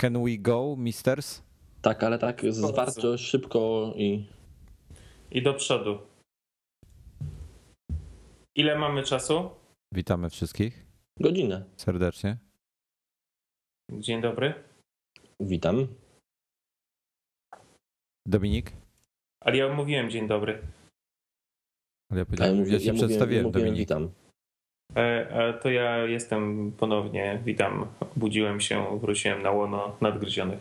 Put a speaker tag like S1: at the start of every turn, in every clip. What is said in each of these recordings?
S1: Can we go, misters?
S2: Tak, ale tak zwarto, szybko i
S3: I do przodu. Ile mamy czasu?
S1: Witamy wszystkich
S2: godzinę.
S1: serdecznie.
S3: Dzień dobry.
S2: Witam.
S1: Dominik?
S3: Ale ja mówiłem dzień dobry.
S1: Ale ja powiedziałem, ja,
S2: mówię-
S1: się
S2: mówiłem-
S1: przedstawiłem,
S2: mówiłem
S1: Dominik.
S2: Witam.
S3: E, e, to ja jestem ponownie. Witam. Budziłem się, wróciłem na łono nadgryzionych.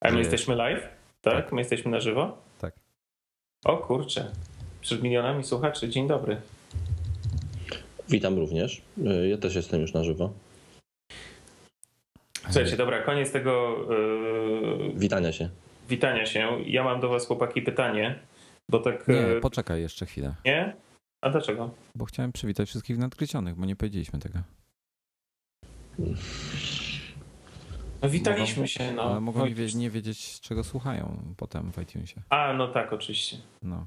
S3: A my
S1: Nie.
S3: jesteśmy live? Tak?
S1: Tak.
S3: My jesteśmy na żywo?
S1: Tak.
S3: O kurczę. Przed milionami słuchaczy. Dzień dobry.
S2: Witam również. Ja też jestem już na żywo.
S3: Słuchajcie, dobra, koniec tego e,
S2: Witania się.
S3: witania się. Ja mam do was chłopaki pytanie, bo tak...
S1: Nie,
S3: e,
S1: poczekaj jeszcze chwilę,
S3: nie? A dlaczego?
S1: bo chciałem przywitać wszystkich nadgryzionych, bo nie powiedzieliśmy tego.
S3: No witaliśmy
S1: Mogą-
S3: się, no.
S1: Ale mogą nie,
S3: No,
S1: wie, nie wiedzieć, czego słuchają potem w iTunesie.
S3: A, no tak, oczywiście.
S1: No,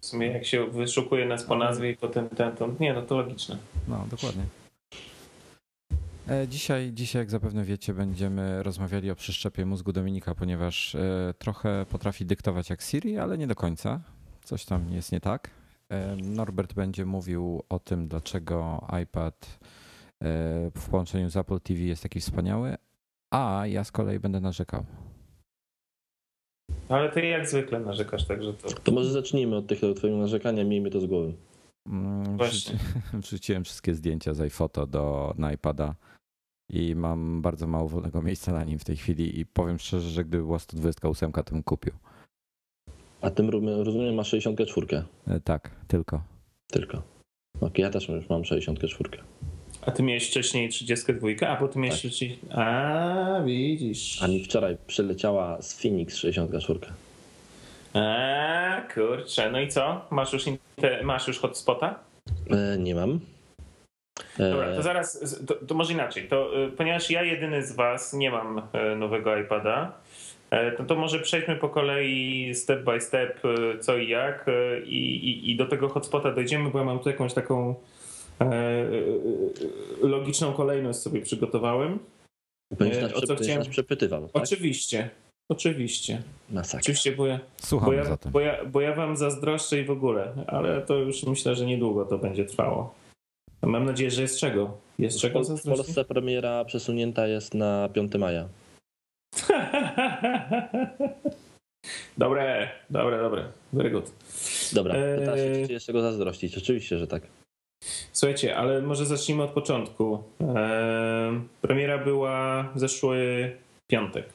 S3: W sumie jak się wyszukuje nas po nazwie i potem ten, to nie, no to logiczne.
S1: no dokładnie. E, Dzisiaj, dzisiaj, jak zapewne wiecie, będziemy rozmawiali o przeszczepie mózgu Dominika, ponieważ e, trochę potrafi dyktować jak Siri, ale nie do końca. Coś tam jest nie tak. Norbert będzie mówił o tym, dlaczego iPad w połączeniu z Apple TV jest taki wspaniały, a ja z kolei będę narzekał.
S3: Ale ty jak zwykle narzekasz, także to...
S2: To może zacznijmy od tych twojego narzekania, miejmy to z głowy.
S1: Mm,
S3: Właśnie.
S1: wrzuci- Wrzuciłem wszystkie zdjęcia z iPhoto do, na iPada i mam bardzo mało wolnego miejsca na nim w tej chwili i powiem szczerze, że gdyby była 128, to bym kupił.
S2: A tym ro- rozumiem masz 64
S1: E, Tak, tylko.
S2: tylko. Ok, ja też już mam 64.
S3: A ty miałeś wcześniej 32, a potem miałeś...
S2: Tak.
S3: 30... A, widzisz.
S2: A mi wczoraj przyleciała z Phoenix 64.
S3: A, kurczę, no i co? Masz już, inte... Masz już hotspota?
S2: E, nie mam. E,
S3: Dobra, to zaraz, to, to może inaczej. To, y, ponieważ ja jedyny z was nie mam e, nowego iPada, e, to, może przejdźmy po kolei step by step e, co i jak e, i, i, i do tego hotspota dojdziemy, bo ja mam tu jakąś taką logiczną kolejność sobie przygotowałem.
S2: będziesz, nas,
S3: o co chciałem-
S2: nas przepytywał, tak?
S3: Oczywiście, oczywiście,
S2: Masakra.
S3: oczywiście, bo ja, bo,
S1: Słucham
S3: ja,
S1: zatem.
S3: bo, ja, bo ja wam zazdroszczę i w ogóle, ale to już myślę, że niedługo to będzie trwało. Mam nadzieję, że jest czego. Jest
S2: W,
S3: czego
S2: w
S3: zazdrościć?
S2: Polsce premiera przesunięta jest na 5 maja.
S3: Dobre, dobre, dobre. Very good.
S2: Dobra,
S3: Eee.
S2: pytasz się, czy jest czego zazdrościć. Oczywiście, że tak.
S3: Słuchajcie, ale może zacznijmy od początku. Eee, premiera była w zeszły piątek.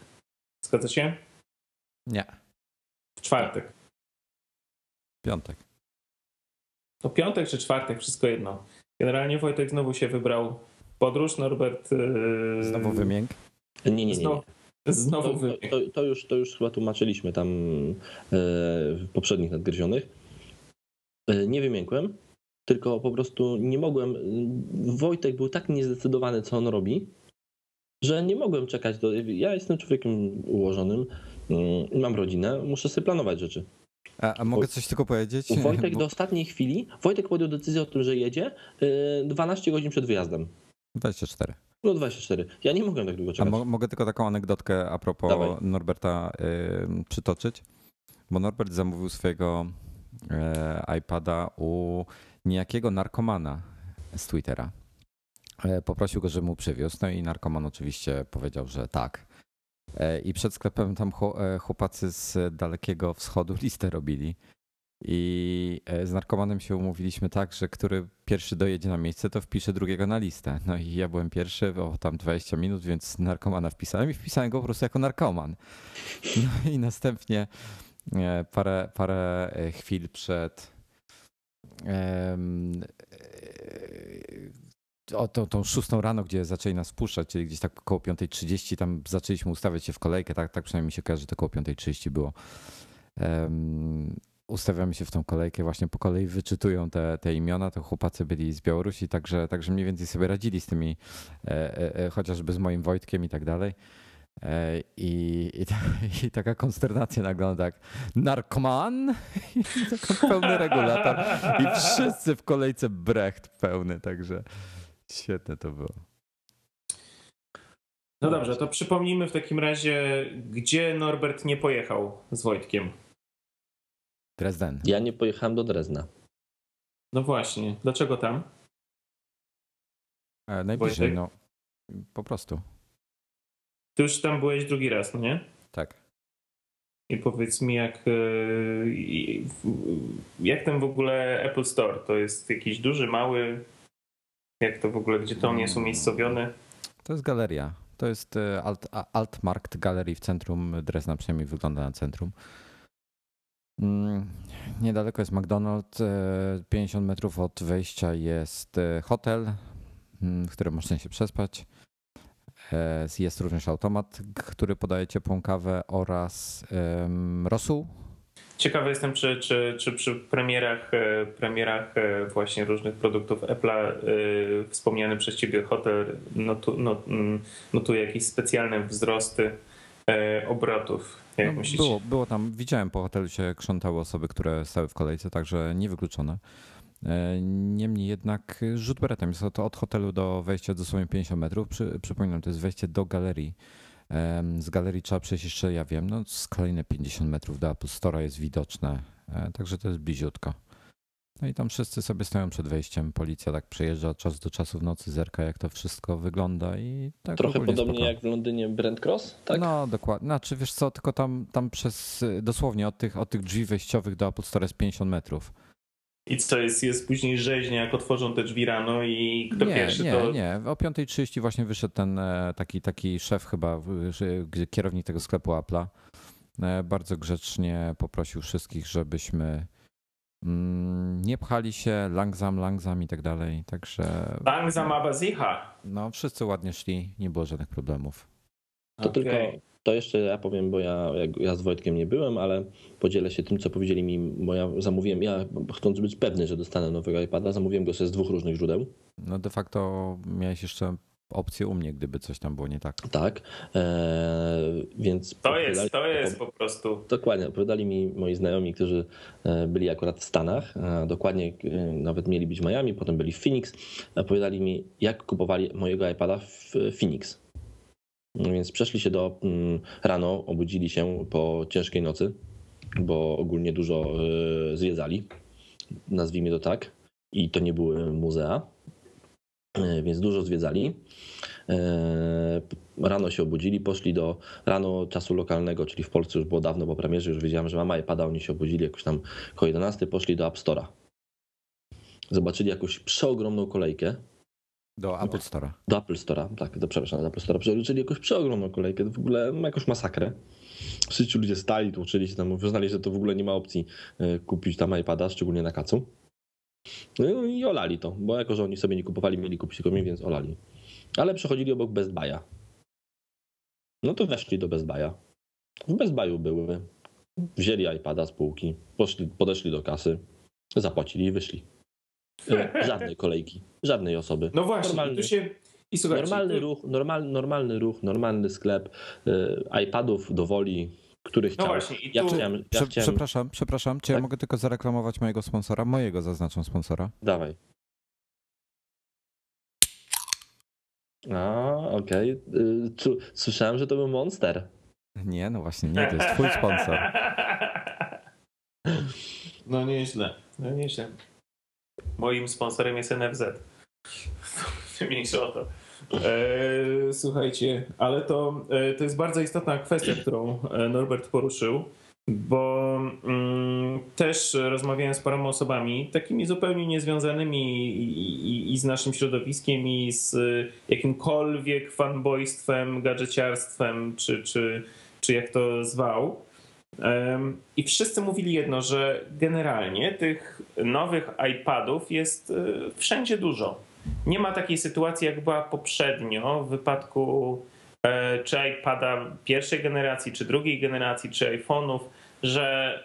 S3: Zgadza się?
S1: Nie,
S3: W czwartek.
S1: piątek.
S3: No piątek czy czwartek, wszystko jedno. Generalnie Wojtek znowu się wybrał w podróż, Norbert... eee,
S1: Znowu wymięk.
S2: Nie, nie, nie. nie.
S3: Znowu, znowu
S2: To, to, to, już, to już chyba tłumaczyliśmy tam e, w poprzednich nadgryzionych. E, Nie wymiękłem, tylko po prostu nie mogłem. Wojtek był tak niezdecydowany, co on robi, że nie mogłem czekać. Do, ja jestem człowiekiem ułożonym, mm, mam rodzinę, muszę sobie planować rzeczy.
S1: A, a mogę coś tylko powiedzieć?
S2: Wojtek
S1: Bo-
S2: do ostatniej chwili, Wojtek podjął decyzję o tym, że jedzie e, 12 godzin przed wyjazdem.
S1: 24.
S2: No 24. Ja nie mogłem tak długo czekać.
S1: mo- mogę tylko taką anegdotkę a propos
S2: Dawaj.
S1: Norberta y, przytoczyć? Bo Norbert zamówił swojego e, iPada u niejakiego narkomana z Twittera. E, Poprosił go, żeby mu przywiózł, no i narkoman oczywiście powiedział, że tak. E, I przed sklepem tam chło- chłopacy z dalekiego wschodu listę robili. I e, z narkomanem się umówiliśmy tak, że który pierwszy dojedzie na miejsce, to wpisze drugiego na listę. No i ja byłem pierwszy, o tam 20 minut, więc narkomana wpisałem i wpisałem go po prostu jako narkoman. No i następnie e, parę, parę e, chwil przed e, o tą, tą szóstą rano, gdzie zaczęli nas puszczać, czyli gdzieś tak około 5.30, tam zaczęliśmy ustawiać się w kolejkę, tak, tak przynajmniej mi się kojarzy, że to około 5.30 było. Em, ustawiamy się w tą kolejkę, właśnie po kolei wyczytują te, te imiona, to chłopacy byli z Białorusi, także, także mniej więcej sobie radzili z tymi, e, e, e, chociażby z moim Wojtkiem i tak dalej. E, I, i, ta, I taka konsternacja nagle on tak, narkoman i pełny regulator i wszyscy w kolejce brecht pełny, także świetne to było.
S3: No dobrze, to przypomnijmy w takim razie, gdzie Norbert nie pojechał z Wojtkiem.
S1: Dresden.
S2: Ja nie pojechałem do Drezna.
S3: No właśnie, dlaczego tam?
S1: E, najbliżej,
S3: Wojtek?
S1: no po prostu,
S3: Ty już tam byłeś drugi raz, no nie?
S1: tak.
S3: I powiedz mi, jak, e, jak ten w ogóle Apple Store? To jest jakiś duży, mały? Jak to w ogóle, gdzie to on jest umiejscowiony?
S1: To jest galeria. To jest e, Alt, Altmarkt Galerii w centrum Dresna, przynajmniej wygląda na centrum. Mm, Niedaleko jest McDonald's, e, 50 metrów od wejścia jest e, hotel, mm, w którym można się przespać. E, Jest również automat, który podaje ciepłą kawę oraz rosół.
S3: Ciekawy jestem, czy, czy, czy przy premierach, e, premierach e, właśnie różnych produktów Apple'a e, wspomniany przez ciebie hotel notu, not, mm, notuje jakieś specjalne wzrosty e, obrotów. Jak
S1: No,
S3: myślicie?
S1: było, było tam, widziałem po hotelu się krzątały osoby, które stały w kolejce, także niewykluczone. E, Niemniej jednak rzut beretem jest to od hotelu do wejścia dosłownie 50 metrów. Przy, przypominam, to jest wejście do galerii. Z galerii trzeba przejść jeszcze, ja wiem, no z kolejne 50 metrów do Apple Store'a jest widoczne, e, także to jest bliziutko. No i tam wszyscy sobie stoją przed wejściem, policja tak przejeżdża od czasu do czasu w nocy, zerka jak to wszystko wygląda i tak
S2: Trochę podobnie
S1: spoko.
S2: jak w Londynie Brent Cross, tak?
S1: No dokładnie. Znaczy wiesz co, tylko tam, tam przez dosłownie od tych, od tych drzwi wejściowych do Apple Store jest 50 metrów.
S3: I co jest, jest później rzeźnia, jak otworzą te drzwi rano i kto
S1: nie,
S3: pierwszy
S1: nie,
S3: to.
S1: nie. O 5.30 właśnie wyszedł ten e, taki, taki szef chyba, kierownik tego sklepu Apple'a. E, Bardzo grzecznie poprosił wszystkich, żebyśmy nie pchali się, langsam, langsam i tak dalej. Także
S3: Langsam aber sicher.
S1: no, wszyscy ładnie szli, nie było żadnych problemów.
S2: To
S3: Okej.
S2: tylko, to jeszcze ja powiem, bo ja, ja z Wojtkiem nie byłem, ale podzielę się tym, co powiedzieli mi, bo ja zamówiłem, ja chcąc być pewny, że dostanę nowego iPada, zamówiłem go sobie z dwóch różnych źródeł.
S1: No de facto miałeś jeszcze opcję u mnie, gdyby coś tam było nie tak.
S2: Tak, eee, więc...
S3: To jest, to jest po prostu.
S2: Dokładnie, opowiadali mi moi znajomi, którzy e, byli akurat w Stanach, a dokładnie e, nawet mieli być w Miami, potem byli w Phoenix, opowiadali mi, jak kupowali mojego iPada w Phoenix. No Więc przeszli się do mm, rano, obudzili się po ciężkiej nocy, bo ogólnie dużo e, zwiedzali, nazwijmy to tak, i to nie były muzea, więc dużo zwiedzali. E, Rano się obudzili, poszli do rano czasu lokalnego, czyli w Polsce już było dawno po premierze, już wiedziałem, że mam iPada, oni się obudzili jakoś tam koło 11, poszli do App Store'a. Zobaczyli jakąś przeogromną kolejkę
S1: Do Apple Store'a.
S2: do Apple Store'a, tak, do, przepraszam, do Apple Store'a, zobaczyli jakąś przeogromną kolejkę, w ogóle jakąś masakrę. Wszyscy ludzie stali, tłuczyli się tam, uznali, że to w ogóle nie ma opcji e, kupić tam iPada, szczególnie na kacu. No i olali to, bo jako, że oni sobie nie kupowali, mieli kupić tylko mi, więc olali. Ale przechodzili obok Best Buy'a. No to weszli do Best Buy'a. W Best Buy'u były. Wzięli iPada z półki, poszli, podeszli do kasy, zapłacili i wyszli. Żadnej kolejki, żadnej osoby.
S3: No właśnie,
S2: Normalny-
S3: tu się. I słuchajcie,
S2: Normalny ruch, normal, normalny ruch, normalny sklep, e, iPadów do woli, który
S3: No właśnie, i
S2: ja
S3: tu.
S2: chciałem, ja
S1: Prze-
S2: chciałem,
S1: Przepraszam, przepraszam, czy ja
S2: Tak?
S1: mogę tylko zareklamować mojego sponsora? Mojego zaznaczam sponsora.
S2: dawaj. A, okej. Y, czu- Słyszałem, że to był Monster.
S1: Nie, no właśnie, nie, to jest twój sponsor.
S3: No nieźle, no nieźle. Moim sponsorem jest NFZ. Mniejsze o to. E, słuchajcie, ale to, e, to jest bardzo istotna kwestia, którą e, Norbert poruszył, bo mm, też rozmawiałem z paroma osobami, takimi zupełnie niezwiązanymi i, i, i z naszym środowiskiem, i z jakimkolwiek fanboystwem, gadżeciarstwem, czy, czy, czy jak to zwał. I wszyscy mówili jedno, że generalnie tych nowych iPadów jest wszędzie dużo nie ma takiej sytuacji, jak była poprzednio w wypadku e, czy iPada pierwszej generacji, czy drugiej generacji, czy iPhone'ów, że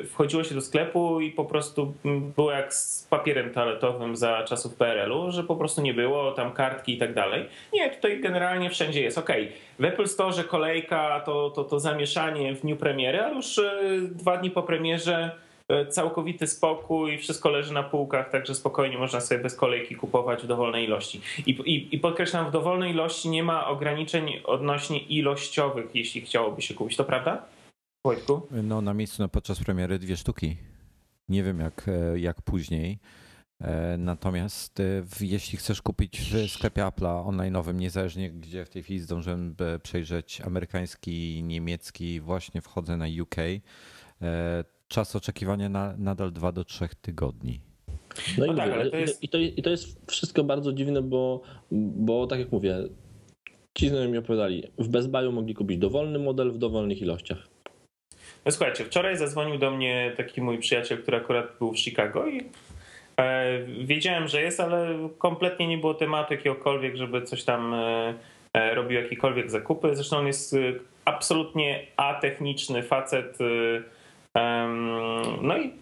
S3: e, wchodziło się do sklepu i po prostu było jak z papierem toaletowym za czasów PRL-u, że po prostu nie było tam kartki i tak dalej. Nie, tutaj generalnie wszędzie jest. Ok, w Apple Store kolejka, to, to, to zamieszanie w dniu premiery, ale już e, dwa dni po premierze całkowity spokój, wszystko leży na półkach, także spokojnie można sobie bez kolejki kupować w dowolnej ilości. I, i, I podkreślam, w dowolnej ilości nie ma ograniczeń odnośnie ilościowych, jeśli chciałoby się kupić. To prawda, Wojtku?
S1: No na miejscu no, podczas premiery dwie sztuki. Nie wiem jak, e, jak później. E, natomiast jeśli chcesz kupić w sklepie Apple'a online'owym, niezależnie gdzie w tej chwili zdążyłem przejrzeć amerykański, niemiecki, właśnie wchodzę na UK, czas oczekiwania na, nadal 2 do 3 tygodni.
S2: No, i, no tak, ale to jest... I, to, I to jest wszystko bardzo dziwne, bo, bo tak jak mówię, ci znajomi mi opowiadali, w Best Buyu mogli kupić dowolny model w dowolnych ilościach.
S3: No słuchajcie, wczoraj zadzwonił do mnie taki mój przyjaciel, który akurat był w Chicago i e, wiedziałem, że jest, ale kompletnie nie było tematu jakiegokolwiek, żeby coś tam e, e robił jakiekolwiek zakupy. Zresztą on jest e, absolutnie atechniczny facet, e, no i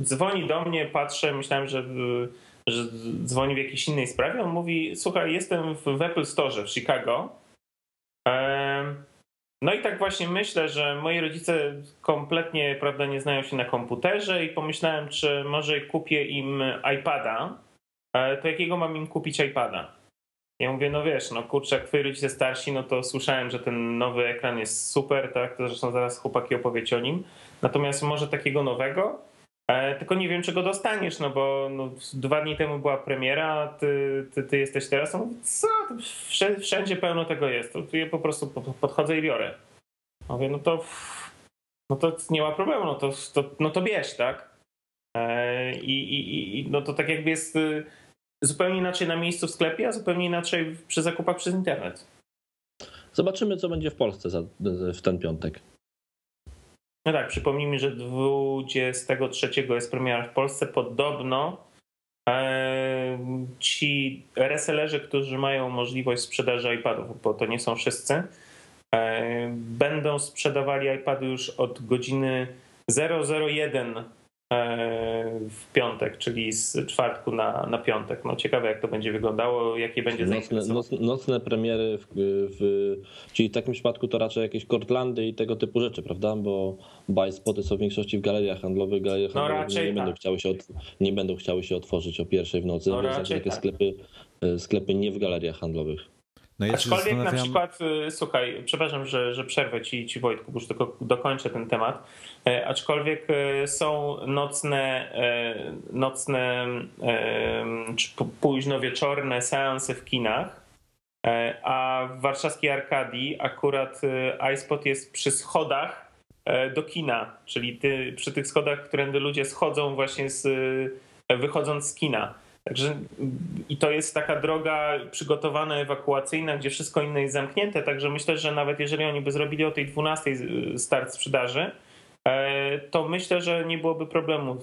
S3: dzwoni do mnie, patrzę, myślałem, że, że dzwoni w jakiejś innej sprawie. On mówi: Słuchaj, jestem w Apple Store w Chicago. No i tak właśnie myślę, że moi rodzice kompletnie prawda, nie znają się na komputerze i pomyślałem, czy może kupię im iPada. E, to jakiego mam im kupić iPada? Ja mówię, no wiesz, no kurczę, jak twoi rodzice starsi, no to słyszałem, że ten nowy ekran jest super, tak? To zresztą zaraz chłopaki opowiecie o nim. Natomiast może takiego nowego, e, tylko nie wiem, czy go dostaniesz, no bo no, dwa dni temu była premiera, ty, ty, ty jesteś teraz. No, co? Wszędzie pełno tego jest. To ja po prostu podchodzę i biorę. Mówię, no to, no to nie ma problemu, no to, to, no to bierz, tak? E, I, i, I no to tak jakby jest y, zupełnie inaczej na miejscu w sklepie, a zupełnie inaczej przy zakupach przez internet.
S2: Zobaczymy, co będzie w Polsce za, w ten piątek.
S3: No tak, przypomnijmy, że 23 jest premiera w Polsce. Podobno ci resellerzy, którzy mają możliwość sprzedaży iPadów, bo to nie są wszyscy, będą sprzedawali iPady już od godziny 001 E, w piątek, czyli z czwartku na, na piątek. No ciekawe jak to będzie wyglądało, jakie będzie
S2: nocne, nocne, nocne premiery, w, w, czyli w takim przypadku to raczej jakieś Cortlandy i tego typu rzeczy, prawda? Bo buy spoty są w większości w galeriach handlowych, galerie no handlowe nie, tak. będą chciały się od, nie będą chciały się otworzyć o pierwszej w nocy, no więc takie tak. sklepy, e, sklepy nie w galeriach handlowych.
S3: No ja Aczkolwiek zastanawiam... na przykład, y, słuchaj, przepraszam, że, że przerwę ci, ci Wojtku, bo już tylko dokończę ten temat. E, aczkolwiek e, są nocne, e, nocne czy późno wieczorne seanse w kinach, a w warszawskiej Arkadii akurat iSpot jest przy schodach do kina, czyli ty, przy tych schodach, którędy ludzie schodzą właśnie z, wychodząc z kina. Także i to jest taka droga przygotowana, ewakuacyjna, gdzie wszystko inne jest zamknięte. Także myślę, że nawet jeżeli oni by zrobili o tej 12 start sprzedaży, e, to myślę, że nie byłoby problemu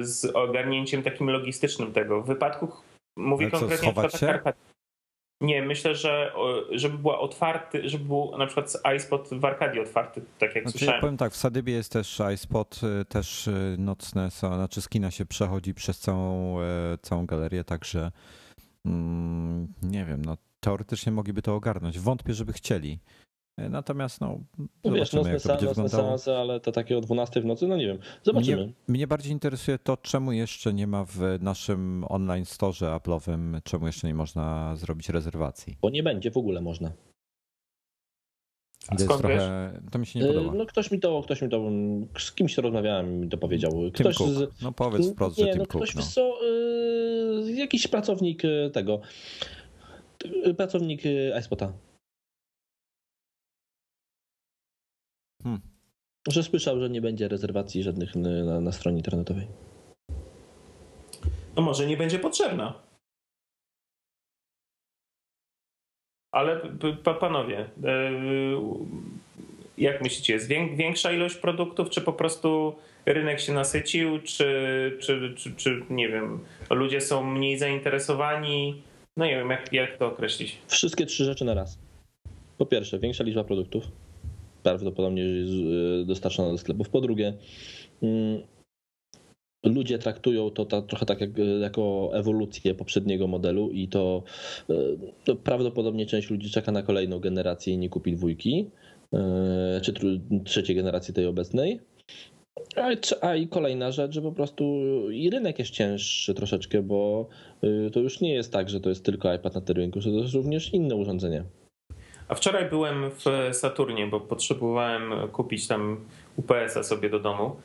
S3: z ogarnięciem takim logistycznym tego. W wypadku, mówię
S1: Ale
S3: konkretnie
S1: co,
S3: o nie, myślę, że żeby była otwarty, żeby był na przykład iSpot w Arkadii otwarty, tak jak znaczy, słyszałem.
S1: Ja powiem tak, w Sadybie jest też iSpot, y, też y, nocne, są, znaczy skina się przechodzi przez całą, e, całą galerię, także mm, nie wiem, no teoretycznie mogliby to ogarnąć. Wątpię, żeby chcieli. E, natomiast no,
S2: no wiesz, nocne, jak to będzie nocne seanse, ale to takie o 12 w nocy, no nie wiem. Zobaczymy.
S1: Mnie, mnie, bardziej interesuje to, czemu jeszcze nie ma w naszym online store Apple'owym, czemu jeszcze nie można zrobić rezerwacji.
S2: Bo nie będzie w ogóle można.
S1: To, jest trochę, to mi się nie podoba.
S2: No ktoś mi to, ktoś mi to, z kimś rozmawiałem mi to powiedział. Ktoś
S1: Tim Cook. No powiedz wprost, nie, że Tim no,
S2: Cook.
S1: Ktoś, no.
S2: Co, y, jakiś pracownik y, tego pracownik iSpota.
S1: Hmm.
S2: Że słyszał, że nie będzie rezerwacji żadnych na, na stronie internetowej.
S3: No może nie będzie potrzebna. Ale panowie, e, jak myślicie, jest większa ilość produktów, czy po prostu rynek się nasycił, czy, czy, czy, czy nie wiem, ludzie są mniej zainteresowani? No nie wiem, jak, jak to określić?
S2: Wszystkie trzy rzeczy na raz. Po pierwsze, większa liczba produktów, prawdopodobnie e, dostarczona do sklepów. Po drugie, mm, ludzie traktują to ta, trochę tak jak, jako ewolucję poprzedniego modelu i to, e, to, prawdopodobnie część ludzi czeka na kolejną generację i nie kupi dwójki, e, czy trzeciej generacji tej obecnej. A, i kolejna rzecz, że po prostu i rynek jest cięższy troszeczkę, bo to już nie jest tak, że to jest tylko iPad na tym rynku, że to jest również inne urządzenie.
S3: A wczoraj byłem w Saturnie, bo potrzebowałem kupić tam UPS-a sobie do domu.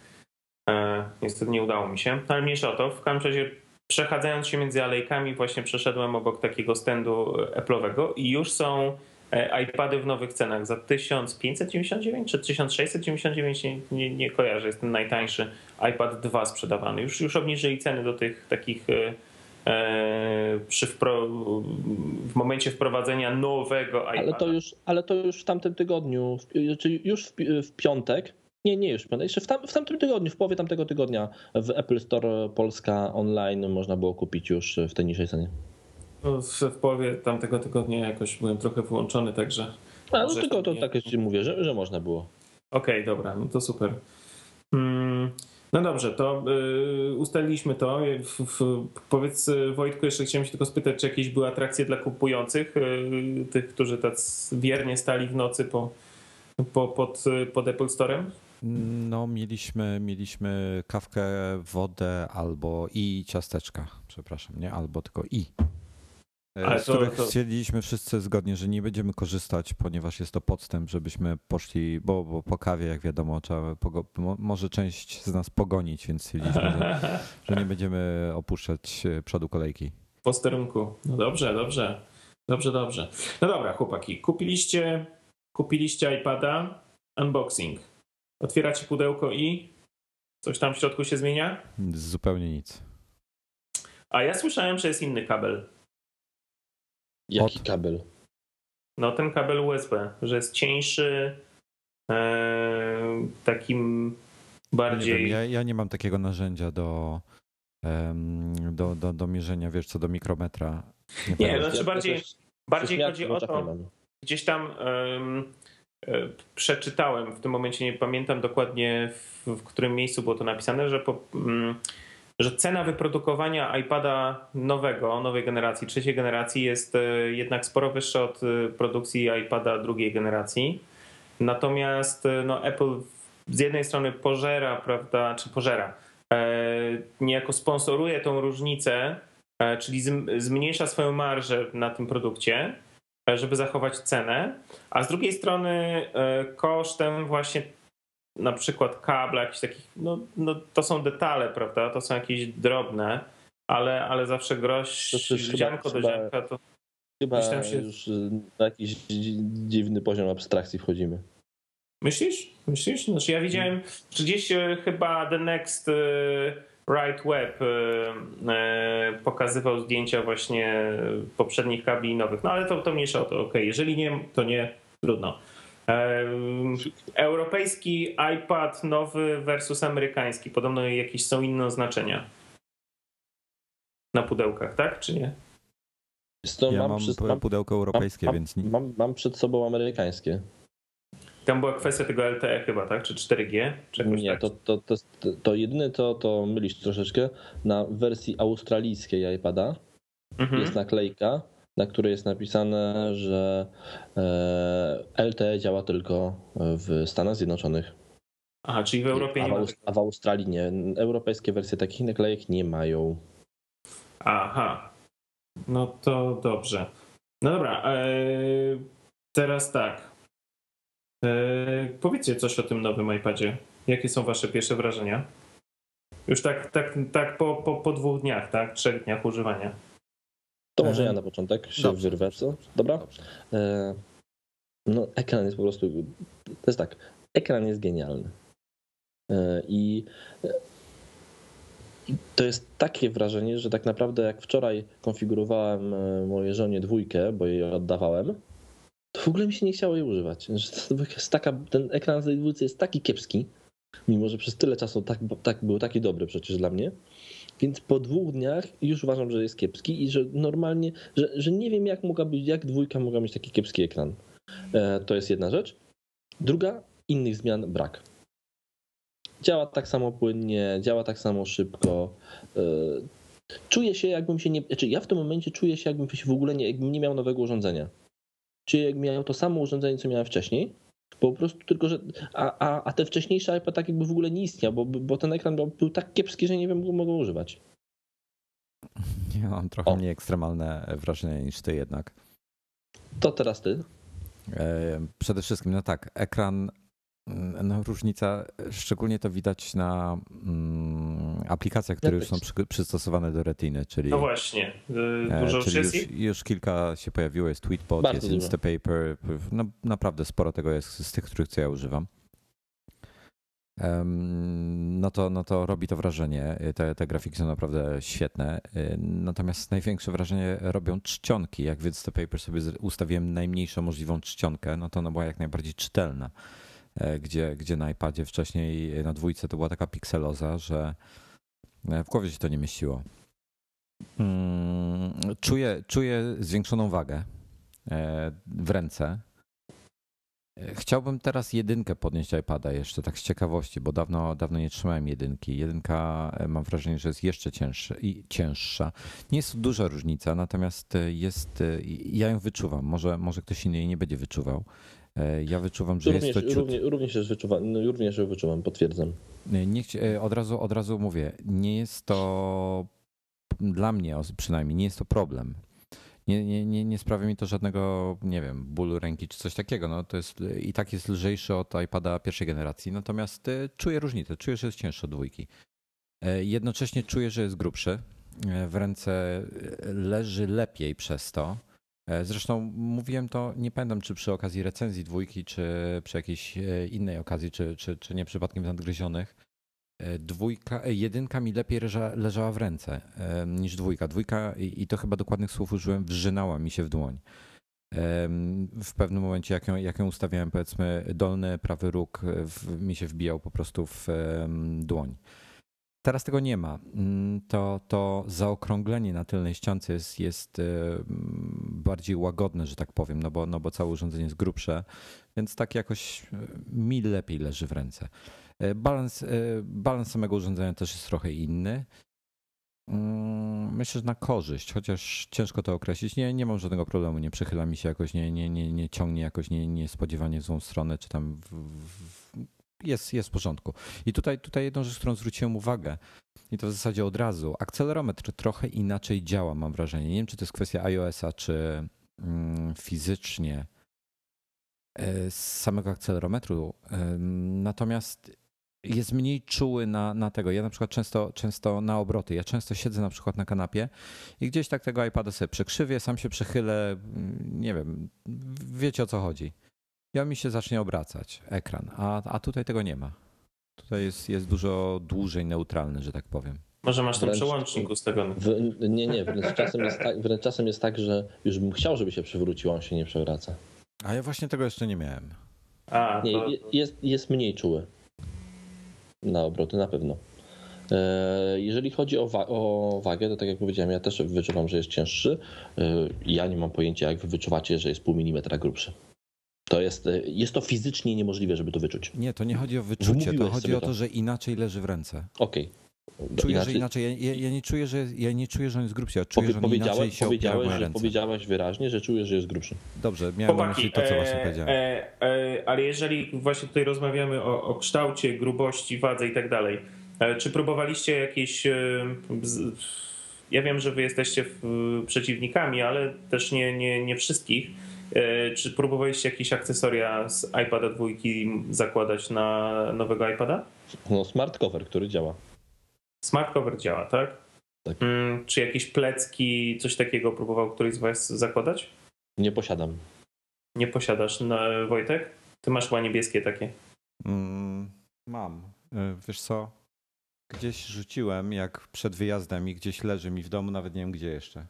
S3: E, niestety nie udało mi się, ale mniejsza o to. W każdym razie przechadzając się między alejkami właśnie przeszedłem obok takiego standu Apple'owego i już są e, iPady w nowych cenach za 1599 czy 1699, nie, nie, nie kojarzę, jest ten najtańszy iPad 2 sprzedawany. Już, już obniżyli ceny do tych takich e, przy wpro, w momencie wprowadzenia nowego iPada.
S2: Ale to już, ale to już w tamtym tygodniu, czyli już w, w piątek nie, nie już. Jeszcze w, tam, w tamtym tygodniu, w połowie tamtego tygodnia w Apple Store Polska online można było kupić już w tej niższej cenie.
S3: No, w, w połowie tamtego tygodnia jakoś byłem trochę wyłączony, także.
S2: A, no tylko to tak ci mówię, że, że można było.
S3: Okej, okay, dobra, no to super. Hmm. No dobrze, to y, ustaliliśmy to. W, powiedz Wojtku, jeszcze chciałem się tylko spytać, czy jakieś były atrakcje dla kupujących, y, tych, którzy tak wiernie stali w nocy po, po, pod, pod Apple Storem?
S1: No, mieliśmy, mieliśmy kawkę, wodę albo i ciasteczka, przepraszam, nie albo tylko i. E, Ale z to, których to... stwierdziliśmy wszyscy zgodnie, że nie będziemy korzystać, ponieważ jest to podstęp, żebyśmy poszli, bo, bo po kawie, jak wiadomo, trzeba może część z nas pogonić, więc stwierdziliśmy, że, że nie będziemy opuszczać e, przodu kolejki.
S3: W posterunku. No dobrze, dobrze. Dobrze, dobrze. No dobra, chłopaki, kupiliście, kupiliście iPada, unboxing. Otwieracie pudełko i coś tam w środku się zmienia?
S1: Zupełnie nic.
S3: A ja słyszałem, że jest inny kabel.
S2: Jaki Od... kabel?
S3: No ten kabel USB, że jest cieńszy, e, takim bardziej...
S1: Nie ja, ja, nie mam takiego narzędzia do, do, do, do mierzenia, wiesz co, do mikrometra.
S3: Nie, nie znaczy bardziej, bardziej chodzi o to, gdzieś tam um, E, przeczytałem, w tym momencie nie pamiętam dokładnie w, w którym miejscu było to napisane, że, po, mm, że cena wyprodukowania iPada nowego, nowej generacji, trzeciej generacji jest e, jednak sporo wyższa od e, produkcji iPada drugiej generacji. Natomiast no, Apple z jednej strony pożera, prawda, czy pożera, niejako sponsoruje tą różnicę, czyli zmniejsza swoją marżę na tym produkcie, żeby zachować cenę, a z drugiej strony e, kosztem właśnie na przykład kabla, jakichś takich, no, no to są detale, prawda, to są jakieś drobne, ale, ale zawsze groź, ziarnko do ziarnka to...
S2: Chyba się... już na jakiś dziwny poziom abstrakcji wchodzimy.
S3: Myślisz? Myślisz? Znaczy ja widziałem, że gdzieś e, chyba The Next e, Right Web y, y, pokazywał zdjęcia właśnie poprzednich kabli nowych. No ale to, to mniejsza o to, ok. Jeżeli nie, to nie, trudno. Europejski iPad nowy versus amerykański. Podobno jakieś są inne oznaczenia na pudełkach, tak czy nie?
S1: To ja mam, mam pudełko europejskie,
S2: mam,
S1: więc...
S2: Mam, mam przed sobą amerykańskie.
S3: Tam była kwestia tego LTE chyba, tak? Czy 4G? Czy
S2: nie,
S3: tak?
S2: to, to, to, to jedyne to, to mylisz troszeczkę. Na wersji australijskiej iPada mhm. jest naklejka, na której jest napisane, że LTE działa tylko w Stanach Zjednoczonych.
S3: Aha, czyli w Europie
S2: a
S3: nie
S2: ma. A w Australii nie. Europejskie wersje takich naklejek nie mają.
S3: Aha. No to dobrze. No dobra. E, teraz tak. E, powiedzcie coś o tym nowym iPadzie. Jakie są wasze pierwsze wrażenia? Już tak, tak, tak po, po, po dwóch dniach, tak? Trzech dniach używania.
S2: To może
S1: E,
S2: ja na początek się
S1: dobrze.
S2: wyrwę, co? Dobra?
S1: Dobrze.
S2: E, No, ekran jest po prostu. To jest tak. Ekran jest genialny. E, I to jest takie wrażenie, że tak naprawdę jak wczoraj konfigurowałem mojej żonie dwójkę, bo jej oddawałem, to w ogóle mi się nie chciało jej używać. Taka, ten ekran z tej dwójce jest taki kiepski, mimo że przez tyle czasu tak, tak był taki dobry przecież dla mnie. Więc po dwóch dniach już uważam, że jest kiepski i że normalnie, że, że nie wiem jak mogła być, jak dwójka mogła mieć taki kiepski ekran. E, To jest jedna rzecz. Druga, innych zmian brak. Działa tak samo płynnie, działa tak samo szybko. E, Czuję się, jakbym się nie. Znaczy, ja w tym momencie czuję się, jakbym się w ogóle nie, jakbym nie miał nowego urządzenia. Czuję, jakbym miał to samo urządzenie, co miałem wcześniej. Po prostu tylko, że. A, a, a te wcześniejsze iPad tak jakby w ogóle nie istniał, bo, bo ten ekran był, był tak kiepski, że nie wiem, kogo mogę używać.
S1: Ja mam trochę
S2: O.
S1: mniej ekstremalne wrażenie niż ty jednak.
S2: To teraz ty.
S1: E, Przede wszystkim, no tak, ekran, no różnica, szczególnie to widać na mm, aplikacjach, które już są przy, przystosowane do retiny, czyli,
S3: No właśnie. y,
S1: e,
S3: Dużo już
S1: czyli
S3: jest
S1: już, już kilka się pojawiło, jest Tweetbot,
S2: Bardzo
S1: jest. Instapaper, no naprawdę sporo tego jest z tych, których co ja używam. Em, No to, no to robi to wrażenie. Te, te grafiki są naprawdę świetne. Y, Natomiast największe wrażenie robią czcionki. Jak w Instapaper sobie ustawiłem najmniejszą możliwą czcionkę, no to ona była jak najbardziej czytelna. E, Gdzie, gdzie na iPadzie wcześniej na dwójce to była taka pikseloza, że e, w głowie się to nie mieściło. Mm, Czuję, czuję zwiększoną wagę e, w ręce. E, Chciałbym teraz jedynkę podnieść iPada jeszcze tak z ciekawości, bo dawno, dawno nie trzymałem jedynki. Jedynka e, mam wrażenie, że jest jeszcze cięższa i cięższa. Nie jest to duża różnica, natomiast e, jest, e, ja ją wyczuwam. Może, może ktoś inny jej nie będzie wyczuwał. E, Ja wyczuwam, że
S2: Również,
S1: jest to ciut...
S2: również, również, wyczuwam, no, również wyczuwam, potwierdzam.
S1: Nie, chci- e, od, razu, od razu mówię, nie jest to dla mnie przynajmniej, nie jest to problem. Nie, nie, nie, nie sprawia mi to żadnego, nie wiem, bólu ręki czy coś takiego. No, to jest i tak jest lżejszy od iPada pierwszej generacji, natomiast e, czuję różnicę, czuję, że jest cięższy od dwójki. E, Jednocześnie czuję, że jest grubszy. E, W ręce e, leży lepiej przez to. E, Zresztą mówiłem to, nie pamiętam czy przy okazji recenzji dwójki, czy przy jakiejś e, innej okazji, czy, czy, czy nie przypadkiem nadgryzionych. E, Dwójka, jedynka mi lepiej leża, leżała w ręce niż dwójka. Dwójka, i, i to chyba dokładnych słów użyłem, wrzynała mi się w dłoń. W pewnym momencie, jak ją, jak ją ustawiałem, powiedzmy, dolny prawy róg w, mi się wbijał po prostu w dłoń. Teraz tego nie ma. Mm, To, to zaokrąglenie na tylnej ściance jest, jest e, mm, bardziej łagodne, że tak powiem, no bo, no bo całe urządzenie jest grubsze, więc tak jakoś e, mi lepiej leży w ręce. E, Balans, balans samego urządzenia też jest trochę inny. Mm, Myślę, że na korzyść, chociaż ciężko to określić. Nie, nie mam żadnego problemu, nie przychyla mi się jakoś, nie, nie, nie, nie ciągnie jakoś nie, niespodziewanie w złą stronę, czy tam w, w, jest, jest w porządku. I tutaj, tutaj jedną rzecz, którą zwróciłem uwagę, i to w zasadzie od razu, akcelerometr trochę inaczej działa, mam wrażenie. Nie wiem, czy to jest kwestia iOS-a, czy mm, fizycznie e, z samego akcelerometru. Em, Natomiast jest mniej czuły na, na tego. Ja na przykład często, często na obroty. Ja często siedzę na przykład na kanapie i gdzieś tak tego iPada sobie przekrzywię, sam się przechylę, mm, nie wiem, wiecie o co chodzi. I on mi się zacznie obracać, ekran, a, a tutaj tego nie ma. Tutaj jest, jest dużo dłużej neutralny, że tak powiem.
S3: Może masz ten
S2: Wręcz-
S3: przełącznik ustawiony.
S2: W, nie, nie, wręcz czasem, jest tak, wręcz czasem jest tak, że już bym chciał, żeby się przewrócił, a on się nie przewraca.
S1: A ja właśnie tego jeszcze nie miałem.
S3: A,
S2: Nie,
S3: to,
S2: jest, jest mniej czuły na obroty, na pewno. E, Jeżeli chodzi o, wa- o wagę, to tak jak powiedziałem, ja też wyczuwam, że jest cięższy. E, Ja nie mam pojęcia, jak wy wyczuwacie, że jest pół milimetra grubszy. To jest, e, jest to fizycznie niemożliwe, żeby to wyczuć.
S1: Nie, to nie chodzi o wyczucie, to
S2: Wmówiłeś
S1: chodzi
S2: sobie
S1: o to,
S2: to.
S1: że inaczej leży w ręce.
S2: Okej.
S1: Czuję, że inaczej. Ja, ja, nie czuję, że, ja nie czuję, że on jest grubszy, ja czuję,
S2: Powie-
S1: że on inaczej
S2: powiedziałeś,
S1: się
S2: powiedziałeś, że,
S1: ręce.
S2: powiedziałeś wyraźnie, że czujesz, że jest grubszy.
S1: Dobrze, miałem na myśli to, co właśnie
S3: e,
S1: powiedziałem.
S3: e, e, ale jeżeli właśnie tutaj rozmawiamy o, o kształcie, grubości, wadze i tak dalej, e, czy próbowaliście jakieś. Ja wiem, że wy jesteście przeciwnikami, ale też nie, nie, nie wszystkich. E, Czy próbowaliście jakieś akcesoria z iPada dwójki zakładać na nowego iPada?
S2: No, smart cover, który działa.
S3: Smart cover działa, tak?
S2: Tak.
S3: Mm, czy jakieś plecki, coś takiego próbował któryś z was zakładać?
S2: Nie posiadam.
S3: Nie posiadasz, no, Wojtek? Ty masz chyba niebieskie takie.
S1: Mm, mam. Y, Wiesz co? Gdzieś rzuciłem, jak przed wyjazdem i gdzieś leży mi w domu, nawet nie wiem gdzie jeszcze.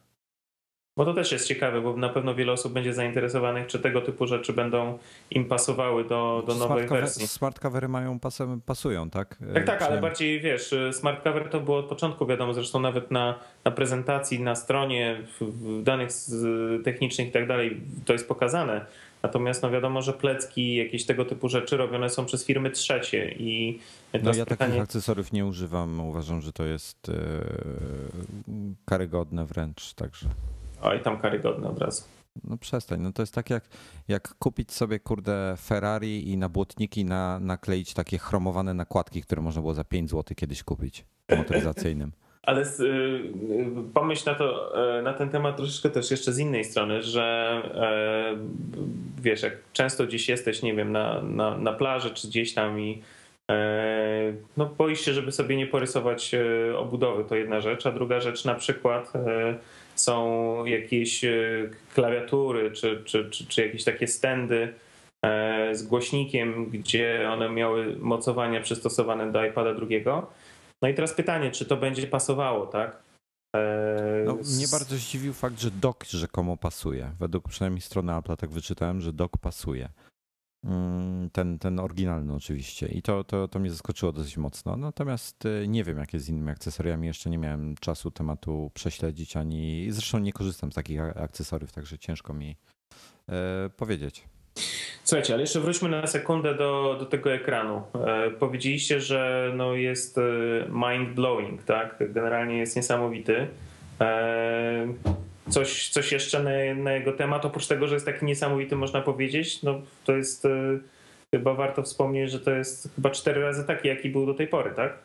S3: Bo to też jest ciekawe, bo na pewno wiele osób będzie zainteresowanych, czy tego typu rzeczy będą im pasowały do, do nowej
S1: cover-
S3: wersji.
S1: Smart covery mają pasem, pasują, tak?
S3: Tak, tak, ale bardziej wiesz, smart cover to było od początku wiadomo, zresztą nawet na, na prezentacji, na stronie, w, w danych technicznych i tak dalej to jest pokazane. Natomiast no wiadomo, że plecki, jakieś tego typu rzeczy robione są przez firmy trzecie i
S1: No ja
S3: pytanie,
S1: takich akcesoriów nie używam. Uważam, że to jest e, karygodne wręcz, także.
S3: Oj tam karygodne od razu.
S1: No przestań, no to jest tak jak, jak kupić sobie kurde Ferrari i na błotniki na, nakleić takie chromowane nakładki, które można było za 5 zł kiedyś kupić motoryzacyjnym.
S3: Ale z, y, y, pomyśl na to, y, na ten temat troszeczkę też jeszcze z innej strony, że y, wiesz, jak często gdzieś jesteś, nie wiem, na, na, na plaży czy gdzieś tam i y, no boisz się, żeby sobie nie porysować obudowy, to jedna rzecz, a druga rzecz na przykład są jakieś y, klawiatury czy, czy, czy, czy jakieś takie stędy y, z głośnikiem, gdzie one miały mocowania przystosowane do iPada drugiego. No i teraz pytanie, czy to będzie pasowało, tak? Eee,
S1: No, mnie bardzo zdziwił fakt, że dock rzekomo pasuje. Według przynajmniej strony Apple tak wyczytałem, że dock pasuje. Mm, Ten, ten oryginalny oczywiście. I to, to, to mnie zaskoczyło dosyć mocno. Natomiast y, nie wiem, jak jest z innymi akcesoriami. Jeszcze nie miałem czasu tematu prześledzić, ani zresztą nie korzystam z takich akcesoriów, także ciężko mi e, powiedzieć.
S3: Słuchajcie, ale jeszcze wróćmy na sekundę do, do tego ekranu. E, powiedzieliście, że no jest e, mind blowing, tak? Generalnie jest niesamowity. E, coś, coś jeszcze na, na jego temat, oprócz tego, że jest taki niesamowity, można powiedzieć, no to jest e, chyba warto wspomnieć, że to jest chyba cztery razy taki, jaki był do tej pory, tak?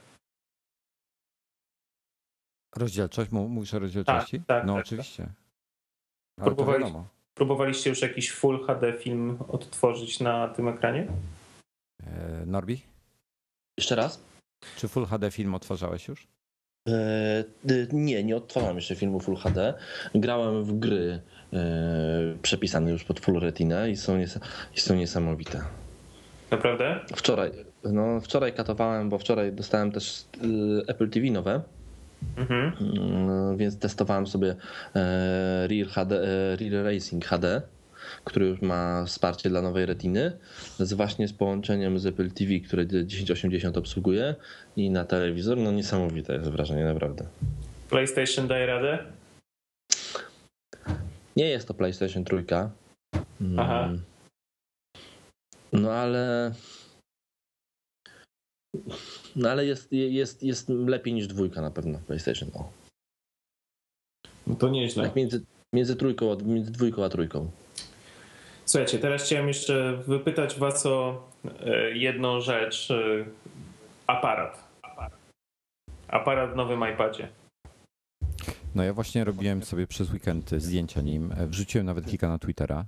S1: Rozdzielczość? Mów- Mówisz o rozdzielczości?
S3: tak,
S1: no
S3: tak,
S1: oczywiście. To
S3: Próbowali-. Próbowaliście już jakiś Full HD film odtworzyć na tym ekranie?
S1: E, Norbi?
S2: Jeszcze raz?
S1: Czy Full HD film odtwarzałeś już?
S2: E, y, nie, nie odtwarzam jeszcze filmu Full HD. Grałem w gry e, przepisane już pod Full Retina i są, nies- i są niesamowite.
S3: Naprawdę?
S2: Wczoraj, no, wczoraj katowałem, bo wczoraj dostałem też y, Apple TV nowe,
S3: Mhm.
S2: mm, więc testowałem sobie e, Real, HD, Real Racing HD, który już ma wsparcie dla nowej retiny, z właśnie z połączeniem z Apple TV, które 1080 obsługuje i na telewizor. No niesamowite jest wrażenie, naprawdę.
S3: PlayStation daje radę?
S2: Nie jest to PlayStation trójka. Mm.
S3: Aha.
S2: No ale. No ale jest, jest, jest lepiej niż dwójka na pewno PlayStation. O.
S3: No to nieźle.
S2: Tak między, między trójką, między dwójką a trójką.
S3: Słuchajcie, teraz chciałem jeszcze wypytać was o e, jedną rzecz. e, Aparat. Aparat w nowym iPadzie.
S1: No ja właśnie robiłem sobie przez weekend zdjęcia nim. E, Wrzuciłem nawet kilka na Twittera.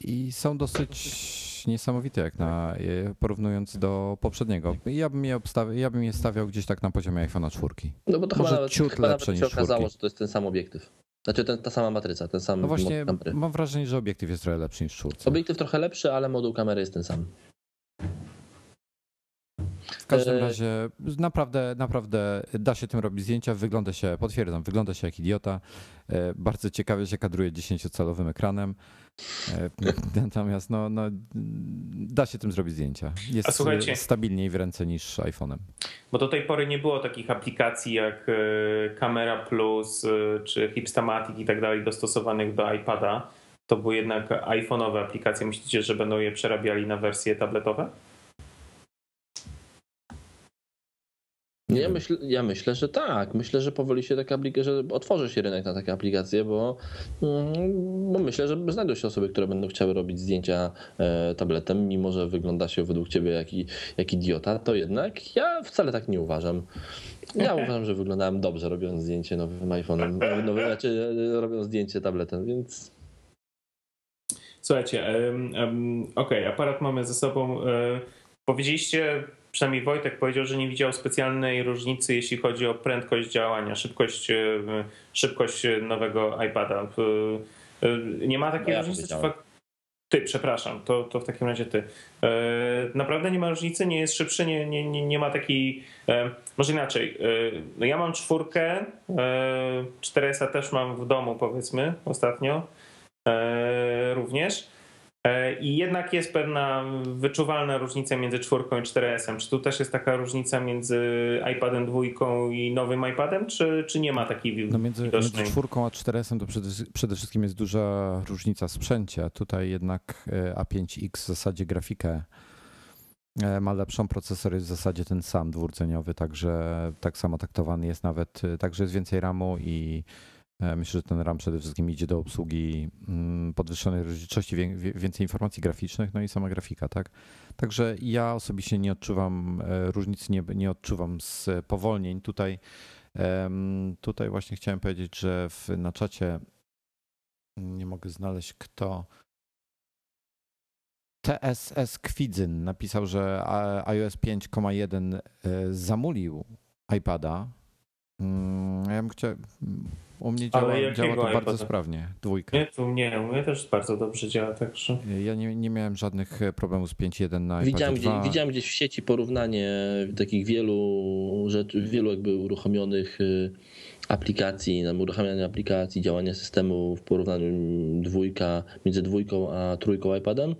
S1: I są dosyć niesamowite, jak na, porównując do poprzedniego. Ja bym je, ja bym je stawiał gdzieś tak na poziomie iPhone'a 4.
S2: No bo to
S1: Może
S2: chyba nawet,
S1: ciut
S2: chyba nawet się okazało,
S1: czwórki.
S2: że to jest ten sam obiektyw. Znaczy ten, ta sama matryca, ten sam
S1: No właśnie,
S2: moduł kamery.
S1: mam wrażenie, że obiektyw jest trochę lepszy niż w czwórce.
S2: Obiektyw trochę lepszy, ale moduł kamery jest ten sam.
S1: W każdym
S2: E,
S1: razie naprawdę, naprawdę da się tym robić zdjęcia. Wygląda się, potwierdzam, wygląda się jak idiota. E, Bardzo ciekawie się kadruje 10-calowym ekranem. E, Natomiast no, no, da się tym zrobić zdjęcia. Jest
S3: A słuchajcie-
S1: stabilniej w ręce niż iPhone'em.
S3: Bo do tej pory nie było takich aplikacji jak Camera Plus czy Hipstamatic i tak dalej dostosowanych do iPada. To były jednak iPhone'owe aplikacje. Myślicie, że będą je przerabiali na wersje tabletowe?
S2: Nie, ja, myśl, ja myślę, że tak. Myślę, że powoli się taka aplikacja, że otworzy się rynek na takie aplikacje, bo, mm, bo myślę, że znajdą się osoby, które będą chciały robić zdjęcia e, tabletem, mimo że wygląda się według ciebie jak, jak idiota, to jednak ja wcale tak nie uważam. Ja uważam, że wyglądałem dobrze robiąc zdjęcie nowym iPhone'em, nowym, znaczy e, robiąc zdjęcie tabletem, więc
S3: Słuchajcie, em, em, okej, aparat mamy ze sobą. E, powiedzieliście przynajmniej Wojtek powiedział, że nie widział specjalnej różnicy, jeśli chodzi o prędkość działania, szybkość, szybkość nowego iPada. Nie ma takiej
S2: No ja
S3: różnicy? Ty, przepraszam, to, to w takim razie ty. E, naprawdę nie ma różnicy, nie jest szybszy, nie, nie, nie, nie ma takiej. E, może inaczej. E, no ja mam czwórkę, e, 4S też mam w domu, powiedzmy, ostatnio e, również. E, I jednak jest pewna wyczuwalna różnica między czwórką i 4S-em. Czy tu też jest taka różnica między iPadem dwójką i nowym iPadem, czy, czy nie ma takiej
S1: No między,
S3: widocznej?
S1: między czwórką a 4S to przede, przede wszystkim jest duża różnica w sprzęcie. Tutaj jednak e, A5X w zasadzie grafikę e, ma lepszą, procesor jest w zasadzie ten sam dwurdzeniowy, także tak samo taktowany jest nawet, także jest więcej RAMu i myślę, że ten RAM przede wszystkim idzie do obsługi mm, podwyższonej rozdzielczości, więcej informacji graficznych, no i sama grafika, tak? Także ja osobiście nie odczuwam e, różnicy, nie, nie odczuwam spowolnień. Tutaj Tutaj właśnie chciałem powiedzieć, że w, na czacie nie mogę znaleźć kto. TSS Kwidzyn napisał, że iOS 5,1 e, zamulił iPada. Mm, Ja bym chciał. U mnie
S3: Ale
S1: działa, działa to bardzo sprawnie. Dwójka.
S3: Nie, tu nie, u mnie też bardzo dobrze działa, także.
S1: Ja nie, nie miałem żadnych e, problemów z 5.1 na
S2: Widziałem, gdzie,
S1: 2.
S2: widziałem gdzieś w sieci porównanie takich wielu rzeczy, wielu jakby uruchomionych y, aplikacji, nam uruchamiania aplikacji, działania systemu w porównaniu dwójka, między dwójką a trójką iPadem.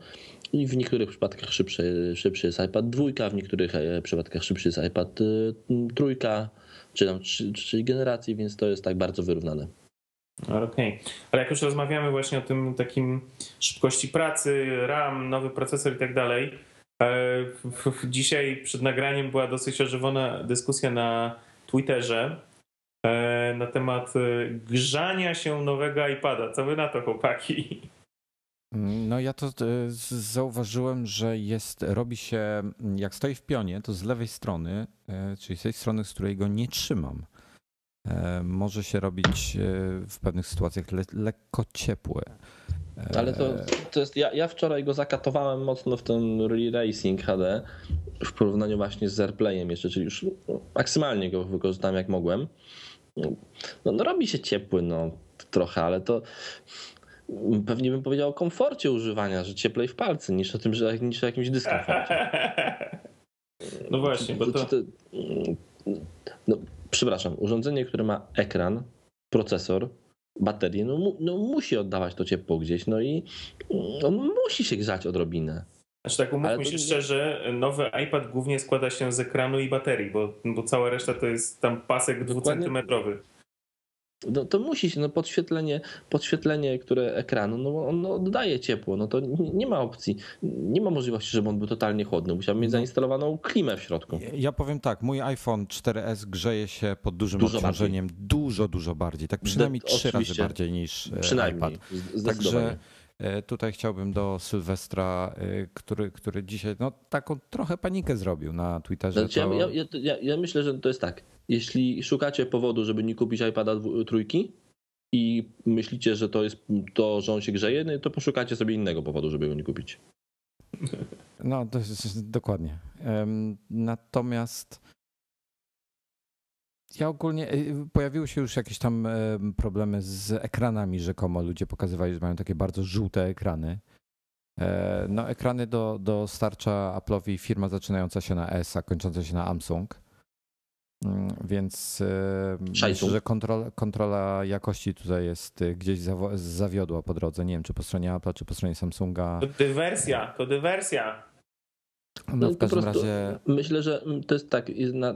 S2: I w niektórych przypadkach szybszy, szybszy jest iPad dwójka, w niektórych e, przypadkach szybszy jest iPad y, trójka, czy tam trzy, trzy generacji, więc to jest tak bardzo wyrównane.
S3: Okej, ale jak już rozmawiamy właśnie o tym takim szybkości pracy, RAM, nowy procesor i tak dalej. e, Dzisiaj przed nagraniem była dosyć ożywiona dyskusja na Twitterze e, na temat e, grzania się nowego iPada. Co wy na to, chłopaki?
S1: No ja to e, zauważyłem, że jest, robi się, jak stoi w pionie, to z lewej strony, e, czyli z tej strony, z której go nie trzymam, e, może się robić w pewnych sytuacjach le, lekko ciepłe.
S2: Ale to, to jest. Ja, ja wczoraj go zakatowałem mocno w ten Re-Racing HD w porównaniu właśnie z Airplayem jeszcze, czyli już no, maksymalnie go wykorzystałem jak mogłem. No, no robi się ciepły, no trochę, ale to pewnie bym powiedział o komforcie używania, że cieplej w palce niż o tym, że niż o jakimś dyskomforcie.
S3: No właśnie, bo to.
S2: No, przepraszam, urządzenie, które ma ekran, procesor, baterię, no, no musi oddawać to ciepło gdzieś, no i on musi się grzać odrobinę.
S3: Znaczy tak, umówmy się
S2: nie-
S3: szczerze, nowy iPad głównie składa się z ekranu i baterii, bo, bo cała reszta to jest tam pasek dwucentymetrowy.
S2: No to musi się, no podświetlenie, podświetlenie, które ekranu, no on oddaje ciepło, no to nie, ma opcji, nie ma możliwości, żeby on był totalnie chłodny, musiał mieć
S1: No.
S2: zainstalowaną klimę w środku.
S1: Ja powiem tak, mój iPhone 4S grzeje się pod dużym
S2: Dużo
S1: obciążeniem dużo, dużo bardziej. Tak przynajmniej trzy razy bardziej niż e,
S2: Przynajmniej,
S1: iPad. Także e, tutaj chciałbym do Sylwestra, e, który, który dzisiaj no, taką trochę panikę zrobił na Twitterze.
S2: Znaczy,
S1: To...
S2: ja, ja, ja, ja myślę, że to jest tak. Jeśli szukacie powodu, żeby nie kupić iPada trójki i myślicie, że to jest to, że on się grzeje, no to poszukacie sobie innego powodu, żeby go nie kupić.
S1: No, to jest, dokładnie. Natomiast ja ogólnie y, pojawiły się już jakieś tam em, problemy z ekranami rzekomo. Ludzie pokazywali, że mają takie bardzo żółte ekrany. E, No, ekrany do, dostarcza Apple'owi firma zaczynająca się na S, a kończąca się na Samsung. Mm, Więc e, myślę, że kontrola, kontrola jakości tutaj jest y, gdzieś zawiodła po drodze. Nie wiem, czy po stronie Apple, czy po stronie Samsunga.
S3: To dywersja, to dywersja.
S1: No, w
S2: po
S1: każdym razie.
S2: Myślę, że to jest tak, jest na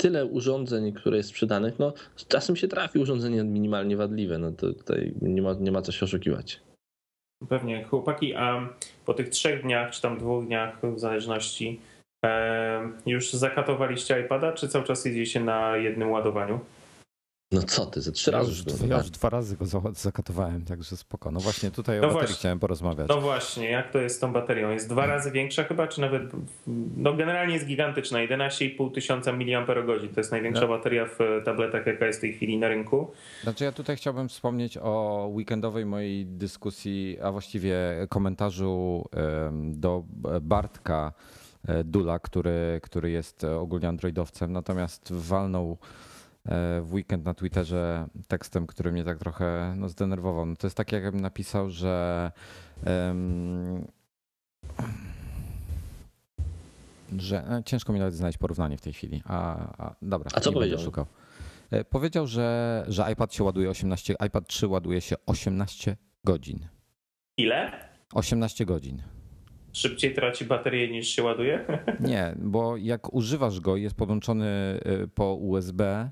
S2: tyle urządzeń, które jest sprzedanych, no z czasem się trafi urządzenie minimalnie wadliwe, no to tutaj nie ma, nie ma co się oszukiwać.
S3: Pewnie. Chłopaki, a po tych trzech dniach, czy tam dwóch dniach, w zależności, e, już zakatowaliście iPada, czy cały czas jedziecie na jednym ładowaniu?
S2: No co ty, ze trzy
S1: Ja
S2: razy
S1: już, dwa- ja już dwa razy go za- zakatowałem, także spoko. No właśnie tutaj o
S3: No
S1: baterii
S3: właśnie.
S1: chciałem porozmawiać.
S3: No właśnie, jak to jest z tą baterią? Jest dwa razy większa chyba, czy nawet, no generalnie jest gigantyczna, 11,5 tysiąca mAh. To jest największa
S1: No.
S3: bateria w tabletach, jaka jest w tej chwili na rynku.
S1: Znaczy ja tutaj chciałbym wspomnieć o weekendowej mojej dyskusji, a właściwie komentarzu do Bartka Dula, który, który jest ogólnie androidowcem, natomiast walnął w weekend na Twitterze tekstem, który mnie tak trochę no, zdenerwował. No to jest tak, jakbym napisał, że um, że e, ciężko mi nawet znaleźć porównanie w tej chwili. A, a dobra,
S2: a co
S1: nie
S2: powiedział?
S1: szukał. E, powiedział, że, że iPad się ładuje 18, iPad 3 ładuje się 18 godzin.
S3: Ile?
S1: 18 godzin.
S3: Szybciej traci baterię niż się ładuje?
S1: Nie, bo jak używasz go i jest podłączony e, po USB,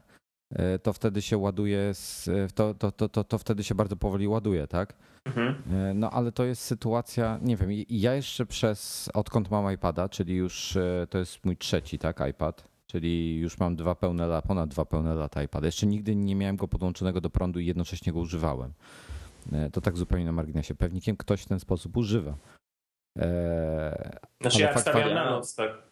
S1: to wtedy się ładuje, z, to, to, to, to, to wtedy się bardzo powoli ładuje, tak? Mhm. No ale to jest sytuacja, nie wiem, ja jeszcze przez, odkąd mam iPada, czyli już to jest mój trzeci, tak, iPad, czyli już mam dwa pełne lata, ponad dwa pełne lata iPada. Jeszcze nigdy nie miałem go podłączonego do prądu i jednocześnie go używałem. To tak zupełnie na marginesie. Pewnikiem ktoś w ten sposób używa.
S3: Znaczy ja wstawiam na noc, tak.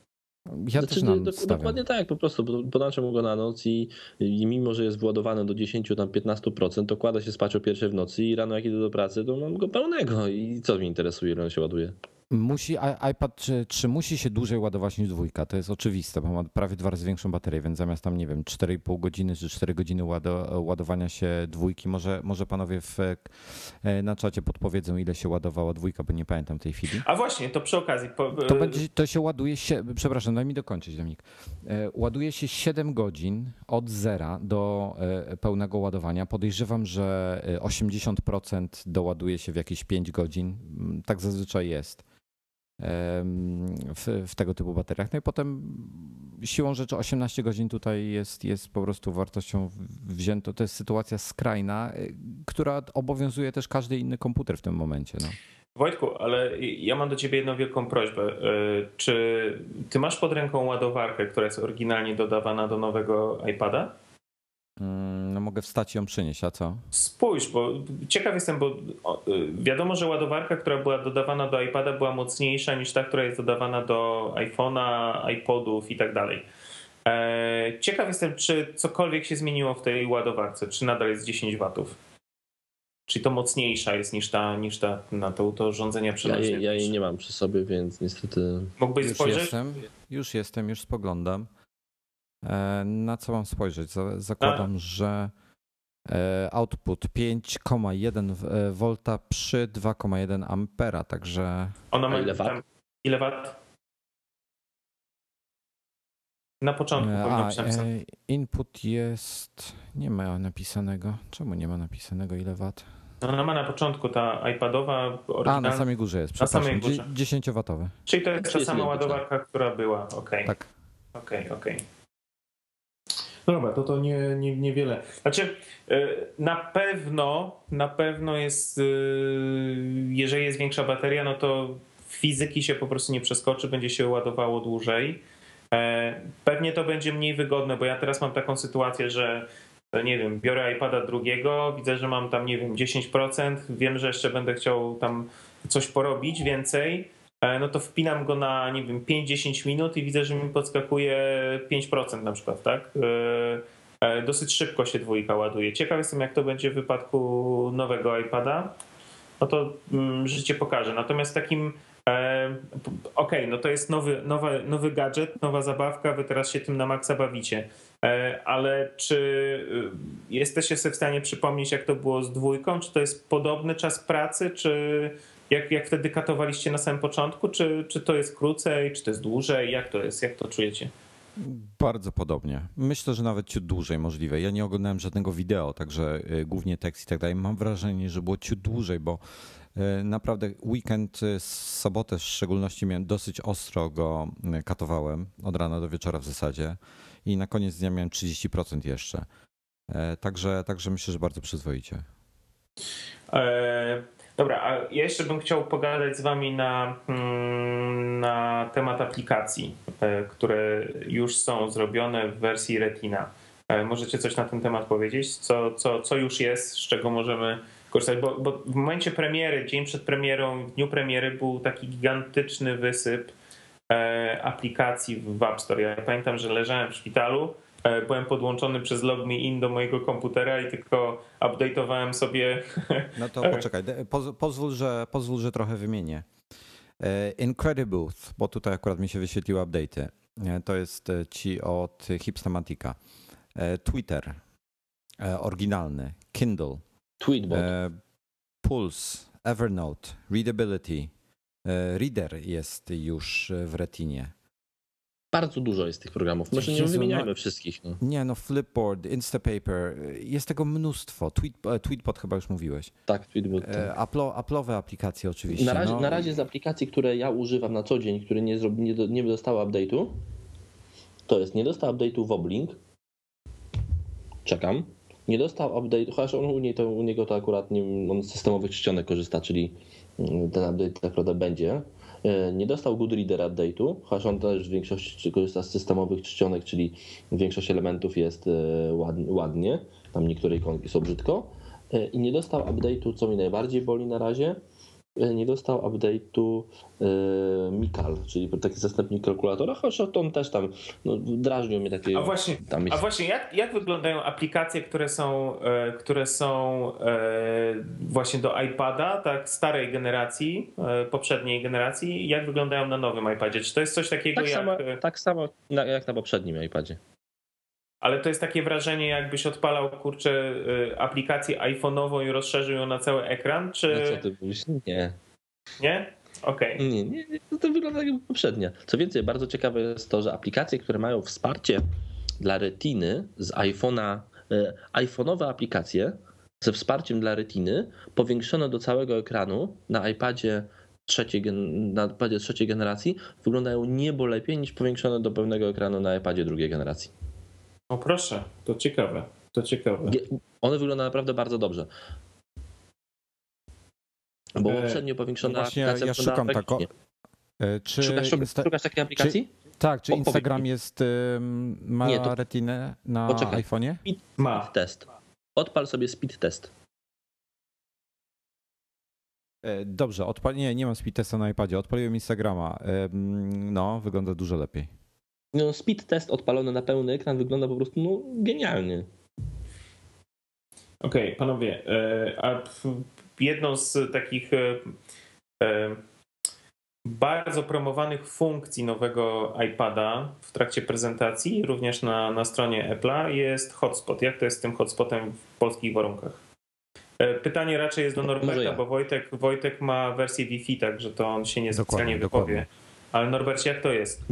S1: Ja znaczy, też na
S2: noc Dokładnie tak, po prostu podłączam go na noc i, i mimo, że jest władowane do 10 tam 15%, to kłada się spać o pierwszej w nocy i rano jak idę do pracy, to mam go pełnego i co mnie interesuje, ile on się ładuje.
S1: Musi, iPad czy, czy musi się dłużej ładować niż dwójka? To jest oczywiste, bo ma prawie dwa razy większą baterię, więc zamiast tam, nie wiem, 4,5 godziny czy 4 godziny ładowania się dwójki, może, może panowie w, e, na czacie podpowiedzą, ile się ładowała dwójka, bo nie pamiętam tej chwili.
S3: A właśnie, to przy okazji. Po...
S1: To, będzie, to się ładuje się, przepraszam, daj mi dokończyć, Dominik. E, ładuje się 7 godzin od zera do e, pełnego ładowania. Podejrzewam, że 80% doładuje się w jakieś 5 godzin. Mm, tak zazwyczaj jest w, w, tego typu bateriach. No i potem siłą rzeczy 18 godzin tutaj jest, jest po prostu wartością wzięto. To jest sytuacja skrajna, y, która obowiązuje też każdy inny komputer w tym momencie. No.
S3: Wojtku, ale ja mam do ciebie jedną wielką prośbę. Y, czy ty masz pod ręką ładowarkę, która jest oryginalnie dodawana do nowego iPada?
S1: Mm, no mogę wstać i ją przynieść, a co?
S3: Spójrz, bo ciekaw jestem, bo y, wiadomo, że ładowarka, która była dodawana do iPada była mocniejsza niż ta, która jest dodawana do iPhone'a, iPodów i tak dalej. E, ciekaw jestem, czy cokolwiek się zmieniło w tej ładowarce, czy nadal jest 10 watów. Czy to mocniejsza jest niż ta, niż ta na to, to urządzenia przenośne?
S2: Ja, ja jej nie mam przy sobie, więc niestety.
S3: Mógłbyś
S1: już
S3: spojrzeć?
S1: Jestem, już jestem, już spoglądam. E, na co mam spojrzeć? Zakładam, A. że e, output 5,1 V przy 2,1 ampera, także...
S3: Ona ma ile wat? Ile wat? Na początku e, A,
S1: Input jest... Nie ma napisanego. Czemu nie ma napisanego ile wat?
S3: No, ona ma na początku ta iPadowa
S1: A, na samej górze jest, przepraszam. Na samej górze. 10-watowy.
S3: Czyli to jest ta sama ładowarka, która była, okej. Okay.
S1: Tak.
S3: Okej, okay, okej. Okay. No dobra, to to nie, nie, niewiele. Znaczy, e, na pewno, na pewno jest, e, jeżeli jest większa bateria, no to fizyki się po prostu nie przeskoczy, będzie się ładowało dłużej. E, pewnie to będzie mniej wygodne, bo ja teraz mam taką sytuację, że nie wiem, biorę iPada drugiego, widzę, że mam tam, nie wiem, 10%, wiem, że jeszcze będę chciał tam coś porobić więcej, no to wpinam go na, nie wiem, 5-10 minut i widzę, że mi podskakuje 5% na przykład, tak? E, e, dosyć szybko się dwójka ładuje. Ciekaw jestem, jak to będzie w wypadku nowego iPada. No to mm, życie pokaże. Natomiast takim Okej, okay, no to jest nowy, nowy, nowy gadżet, nowa zabawka, wy teraz się tym na maksa bawicie. Ale czy y, jesteście sobie w stanie przypomnieć, jak to było z dwójką? Czy to jest podobny czas pracy, czy jak, jak wtedy katowaliście na samym początku? Czy, czy to jest krócej, czy to jest dłużej? Jak to jest? Jak to czujecie?
S1: Bardzo podobnie. Myślę, że nawet ciut dłużej możliwe. Ja nie oglądałem żadnego wideo, także y, głównie tekst i tak dalej. Mam wrażenie, że było ciut dłużej, bo y, naprawdę weekend, y, sobotę w szczególności miałem dosyć ostro go katowałem, od rana do wieczora w zasadzie i na koniec dnia miałem 30% jeszcze. E, także, także myślę, że bardzo przyzwoicie.
S3: Dobra, a ja jeszcze bym chciał pogadać z wami na, mm, na temat aplikacji, e, które już są zrobione w wersji Retina. E, możecie coś na ten temat powiedzieć? Co, co, co już jest, z czego możemy korzystać? Bo, bo w momencie premiery, dzień przed premierą, w dniu premiery był taki gigantyczny wysyp e, aplikacji w App Store. Ja pamiętam, że leżałem w szpitalu byłem podłączony przez LogMeIn do mojego komputera i tylko update'owałem sobie.
S1: No to poczekaj, pozwól, że, pozwól, że trochę wymienię. E, Incredibles, bo tutaj akurat mi się wyświetliły update'y. E, To jest e, ci od Hipstamatica. E, Twitter, e, oryginalny. Kindle,
S2: Tweetbot.
S1: e, Pulse, Evernote, Readability. e, Reader jest już w Retinie.
S2: Bardzo dużo jest tych programów. Może nie
S1: Jezu,
S2: wymieniajmy
S1: no-
S2: wszystkich. No.
S1: Nie, no Flipboard, Instapaper, e, jest tego mnóstwo. Tweet, e, Tweetbot chyba już mówiłeś.
S2: Tak, Tweetbot. tak.
S1: E, Apple'o- Apple'owe aplikacje oczywiście.
S2: Na razie,
S1: no.
S2: na razie z aplikacji, które ja używam na co dzień, które nie, zrobi, nie, nie dostały update'u, to jest nie dostał update'u Woblink. Czekam. Nie dostał update, chociaż on u, niej to, u niego to akurat nie, on z systemowych czcionek korzysta, czyli mm, ten update tak naprawdę będzie. E, Nie dostał Goodreader update'u, chociaż on też w większości korzysta z systemowych czcionek, czyli większość elementów jest e, ład- ładnie, tam niektóre ikonki są brzydko. E, I nie dostał update'u, co mi najbardziej boli na razie, nie dostał update'u e, Mikal, czyli taki zastępnik kalkulatora, chociaż on też tam no, drażnił mnie takie...
S3: A właśnie,
S2: tam jest
S3: a właśnie jak, jak wyglądają aplikacje, które są, e, które są e, właśnie do iPada, tak starej generacji, e, poprzedniej generacji, jak wyglądają na nowym iPadzie? Czy to jest coś takiego
S2: tak,
S3: jak...
S2: samo,
S3: e,
S2: tak samo na, jak na poprzednim iPadzie.
S3: Ale to jest takie wrażenie, jakbyś odpalał, kurczę, e, aplikację iPhone'ową i rozszerzył ją na cały ekran, czy
S2: No co ty mówisz? Nie.
S3: nie? Okej.
S2: Nie, nie, nie, to, to wygląda jak poprzednia. Co więcej, bardzo ciekawe jest to, że aplikacje, które mają wsparcie dla retiny z iPhone'a, e, iPhone'owe aplikacje ze wsparciem dla retiny powiększone do całego ekranu na iPadzie trzeciej, na iPadzie trzeciej generacji wyglądają niebo lepiej niż powiększone do pełnego ekranu na iPadzie drugiej generacji.
S3: O proszę, to ciekawe. To ciekawe.
S2: One wyglądają naprawdę bardzo dobrze. Bo
S3: E,
S2: poprzednio powiększona
S1: właśnie ja-
S2: aplikacja
S1: ja
S2: wyglądała
S1: szukam
S2: tragicznie.
S1: E, Czy
S2: Szukasz,
S1: Insta-
S2: szukasz takiej aplikacji?
S1: Tak, czy
S2: O, powiedz
S1: Instagram
S2: mi.
S1: jest, ma
S2: Nie, to-
S1: retinę na
S2: Poczekaj.
S1: iPhone'ie?
S3: Ma.
S2: test. Odpal sobie speed test.
S1: E, Dobrze, odpal... nie, nie mam speed testa na iPadzie, odpaliłem Instagrama. No, wygląda dużo lepiej.
S2: No, speed test odpalony na pełny ekran wygląda po prostu no, genialnie.
S3: Okej, panowie, e, a jedną z takich e, e, bardzo promowanych funkcji nowego iPada w trakcie prezentacji, również na, na stronie Apple'a, jest hotspot. Jak to jest z tym hotspotem w polskich warunkach? Pytanie raczej jest do
S2: Może
S3: Norberta,
S2: ja.
S3: bo Wojtek, Wojtek ma wersję Wi-Fi, także to on się nie specjalnie
S1: Dokładnie,
S3: wypowie. Ale Norbercie, jak to jest?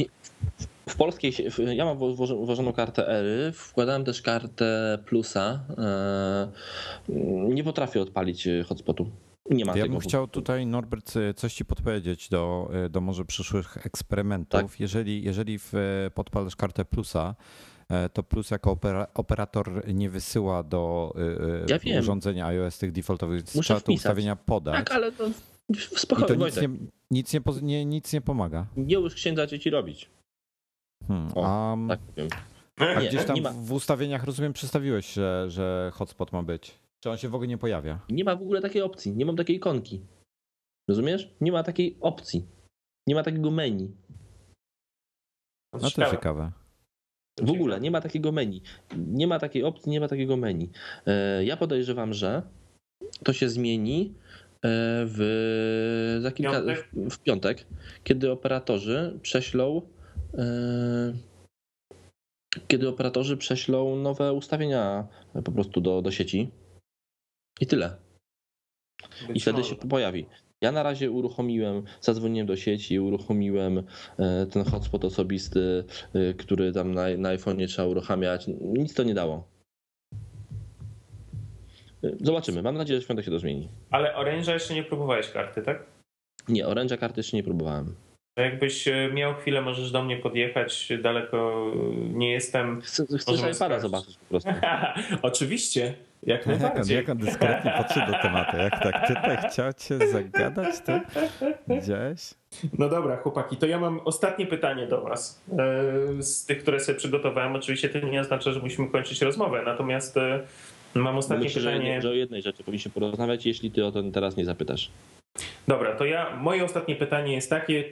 S2: W polskiej, ja mam wło- włożo- włożoną kartę Ery, wkładałem też kartę Plusa. e, Nie potrafię odpalić e, hotspotu. Nie ma
S1: Ja
S2: tego.
S1: bym chciał tutaj, Norbert, e, coś ci podpowiedzieć do, do może przyszłych eksperymentów.
S2: Tak.
S1: Jeżeli, jeżeli w, podpalasz kartę Plusa, to Plus jako opera, operator nie wysyła do
S2: Ja
S1: urządzenia iOS tych defaultowych, więc
S2: Muszę
S1: trzeba te
S2: wpisać.
S1: ustawienia podać.
S2: Tak, ale to
S1: I
S2: spokojnie,
S1: to nic nie, nic, nie, nic nie pomaga.
S2: Nie już księdza dzieci robić.
S1: Hmm.
S2: O,
S1: A,
S2: Tak powiem.
S1: a
S2: nie,
S1: gdzieś tam
S2: nie ma-
S1: w ustawieniach, rozumiem, przedstawiłeś, że, że hotspot ma być. Czy on się w ogóle nie pojawia?
S2: Nie ma w ogóle takiej opcji. Nie mam takiej ikonki. Rozumiesz? Nie ma takiej opcji. Nie ma takiego menu.
S1: No to
S3: Ciekawe.
S1: ciekawe.
S2: W ogóle nie ma takiego menu. Nie ma takiej opcji, nie ma takiego menu. E, Ja podejrzewam, że to się zmieni e, w, za kilka,
S3: Piątek?
S2: w, w piątek, kiedy operatorzy prześlą kiedy operatorzy prześlą nowe ustawienia po prostu do, do sieci. I tyle. I
S3: Być
S2: wtedy
S3: może.
S2: się pojawi. Ja na razie uruchomiłem, zadzwoniłem do sieci, uruchomiłem e, ten hotspot osobisty, e, który tam na, na iPhone'ie trzeba uruchamiać. Nic to nie dało. E, Zobaczymy. Mam nadzieję, że świątek się to zmieni.
S3: Ale Orange'a jeszcze nie próbowałeś karty, tak?
S2: Nie, Orange'a karty jeszcze nie próbowałem.
S3: To jakbyś e, miał chwilę, możesz do mnie podjechać. Daleko e, nie jestem.
S2: Chcę, chcesz
S3: sprawdzić.
S2: zobaczyć po prostu.
S3: Oczywiście, jak
S1: on,
S3: najbardziej.
S1: jak on dyskretnie podszedł do tematu. Jak tak tutaj chciał cię zagadać, to gdzieś.
S3: No dobra, chłopaki, to ja mam ostatnie pytanie do Was. E, Z tych, które sobie przygotowałem. Oczywiście to nie oznacza, że musimy kończyć rozmowę, natomiast mam ostatnie
S2: Myślę, że,
S3: pytanie.
S2: że o jednej rzeczy powinniśmy porozmawiać, jeśli ty o ten teraz nie zapytasz.
S3: Dobra, to ja, moje ostatnie pytanie jest takie,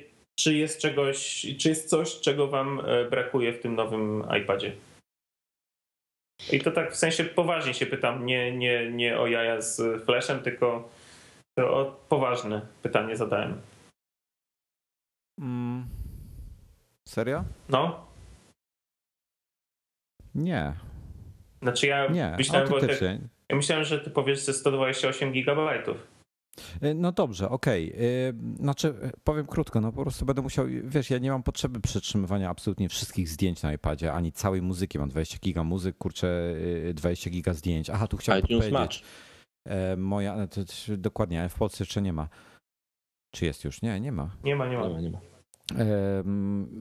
S3: czy jest czegoś, czy jest coś, czego wam e, brakuje w tym nowym iPadzie? I to tak w sensie poważnie się pytam, nie, nie, nie o jaja z flashem, tylko o poważne pytanie zadałem.
S1: Mm. Serio?
S3: No.
S1: Nie.
S3: Znaczy ja
S1: Nie,
S3: myślałem, Wojtek,
S1: autentycznie.
S3: ja myślałem, że ty powiesz ze 128 gigabajtów.
S1: Y, No dobrze, okej. Y, Znaczy, y, powiem krótko, no po prostu będę musiał, wiesz, ja nie mam potrzeby przetrzymywania absolutnie wszystkich zdjęć na iPadzie, ani całej muzyki. Mam 20 giga muzyk, kurczę, y, 20 giga zdjęć. Aha, tu chciałem
S2: iTunes
S1: powiedzieć.
S2: Match.
S1: E, Moja, to, to, dokładnie, w Polsce jeszcze nie ma. Czy jest już? Nie, nie ma.
S3: Nie ma, nie ma.
S2: Nie ma, nie ma.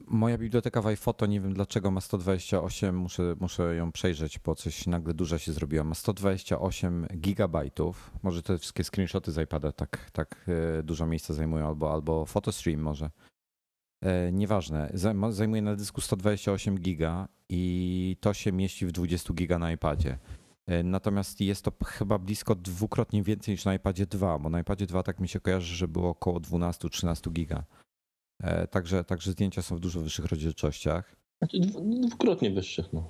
S1: Moja biblioteka w iPhoto, nie wiem dlaczego ma 128, muszę, muszę ją przejrzeć, bo coś nagle duża się zrobiła. Ma 128 gigabajtów. Może te wszystkie screenshoty z iPada tak, tak e, dużo miejsca zajmują, albo, albo PhotoStream może. E, Nieważne. Zajm- Zajmuje na dysku 128 giga i to się mieści w 20 giga na iPadzie. E, Natomiast jest to chyba blisko dwukrotnie więcej niż na iPadzie 2, bo na iPadzie 2 tak mi się kojarzy, że było około 12-13 giga. E, Także, także zdjęcia są w dużo wyższych rozdzielczościach.
S2: Znaczy dwu- dwukrotnie wyższych. No.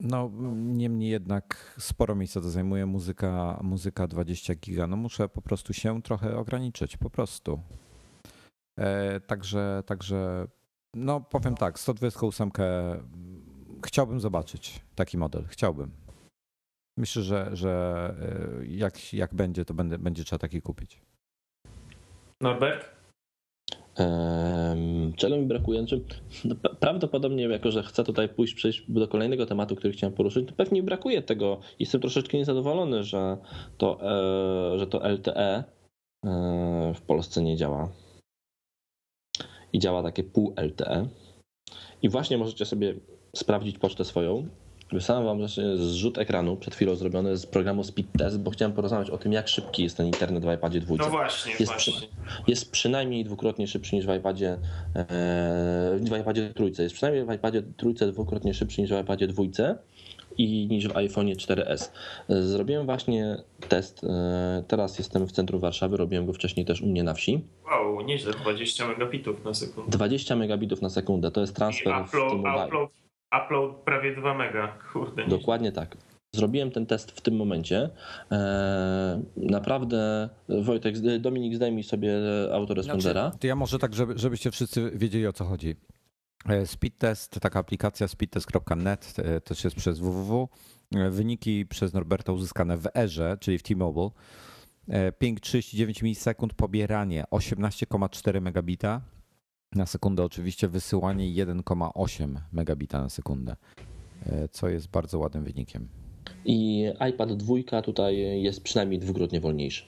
S1: No, niemniej jednak sporo miejsca to zajmuje. Muzyka, muzyka 20 giga. No muszę po prostu się trochę ograniczyć, po prostu. E, także, także, no powiem tak, 128 chciałbym zobaczyć taki model, chciałbym. Myślę, że, że e, jak, jak będzie, to będę, będzie trzeba taki kupić.
S3: Norbert?
S2: Em, Czego mi brakuje? Znaczy, no, pra- prawdopodobnie, jako że chcę tutaj pójść, przejść do kolejnego tematu, który chciałem poruszyć, to pewnie brakuje tego. Jestem troszeczkę niezadowolony, że to, e, że to LTE e, w Polsce nie działa. I działa takie pół LTE. I właśnie możecie sobie sprawdzić pocztę swoją. Wysłałem wam właśnie zrzut ekranu przed chwilą zrobiony z programu Speed Test, bo chciałem porozmawiać o tym, jak szybki jest ten internet w iPadzie 2.
S3: No właśnie,
S2: Jest
S3: właśnie.
S2: jest przynajmniej dwukrotnie szybszy niż w iPadzie, e, w iPadzie trójce. Jest przynajmniej w iPadzie trójce dwukrotnie szybszy niż w iPadzie dwójce i niż w iPhone'ie 4S. E, Zrobiłem właśnie test. e, Teraz jestem w centrum Warszawy, robiłem go wcześniej też u mnie na wsi.
S3: Wow, nieźle, 20 megabitów na sekundę.
S2: 20 megabitów na sekundę to jest
S3: I
S2: transfer w
S3: upload,
S2: T-Mobile.
S3: upload, upload prawie 2 mega. Kurde.
S2: Dokładnie tak. Zrobiłem ten test w tym momencie. E, Naprawdę, Wojtek, Dominik, zdejmij sobie autorespondera.
S1: Znaczy, to ja może tak, żeby, żebyście wszyscy wiedzieli o co chodzi. E, Speedtest, taka aplikacja speedtest.net, e, też jest przez www. Wyniki przez Norberta uzyskane w Erze, czyli w T-Mobile. Ping 39 milisekund, pobieranie 18,4 megabita na sekundę, oczywiście wysyłanie 1,8 megabita na sekundę, e, co jest bardzo ładnym wynikiem.
S2: I iPad 2 tutaj jest przynajmniej dwukrotnie wolniejszy.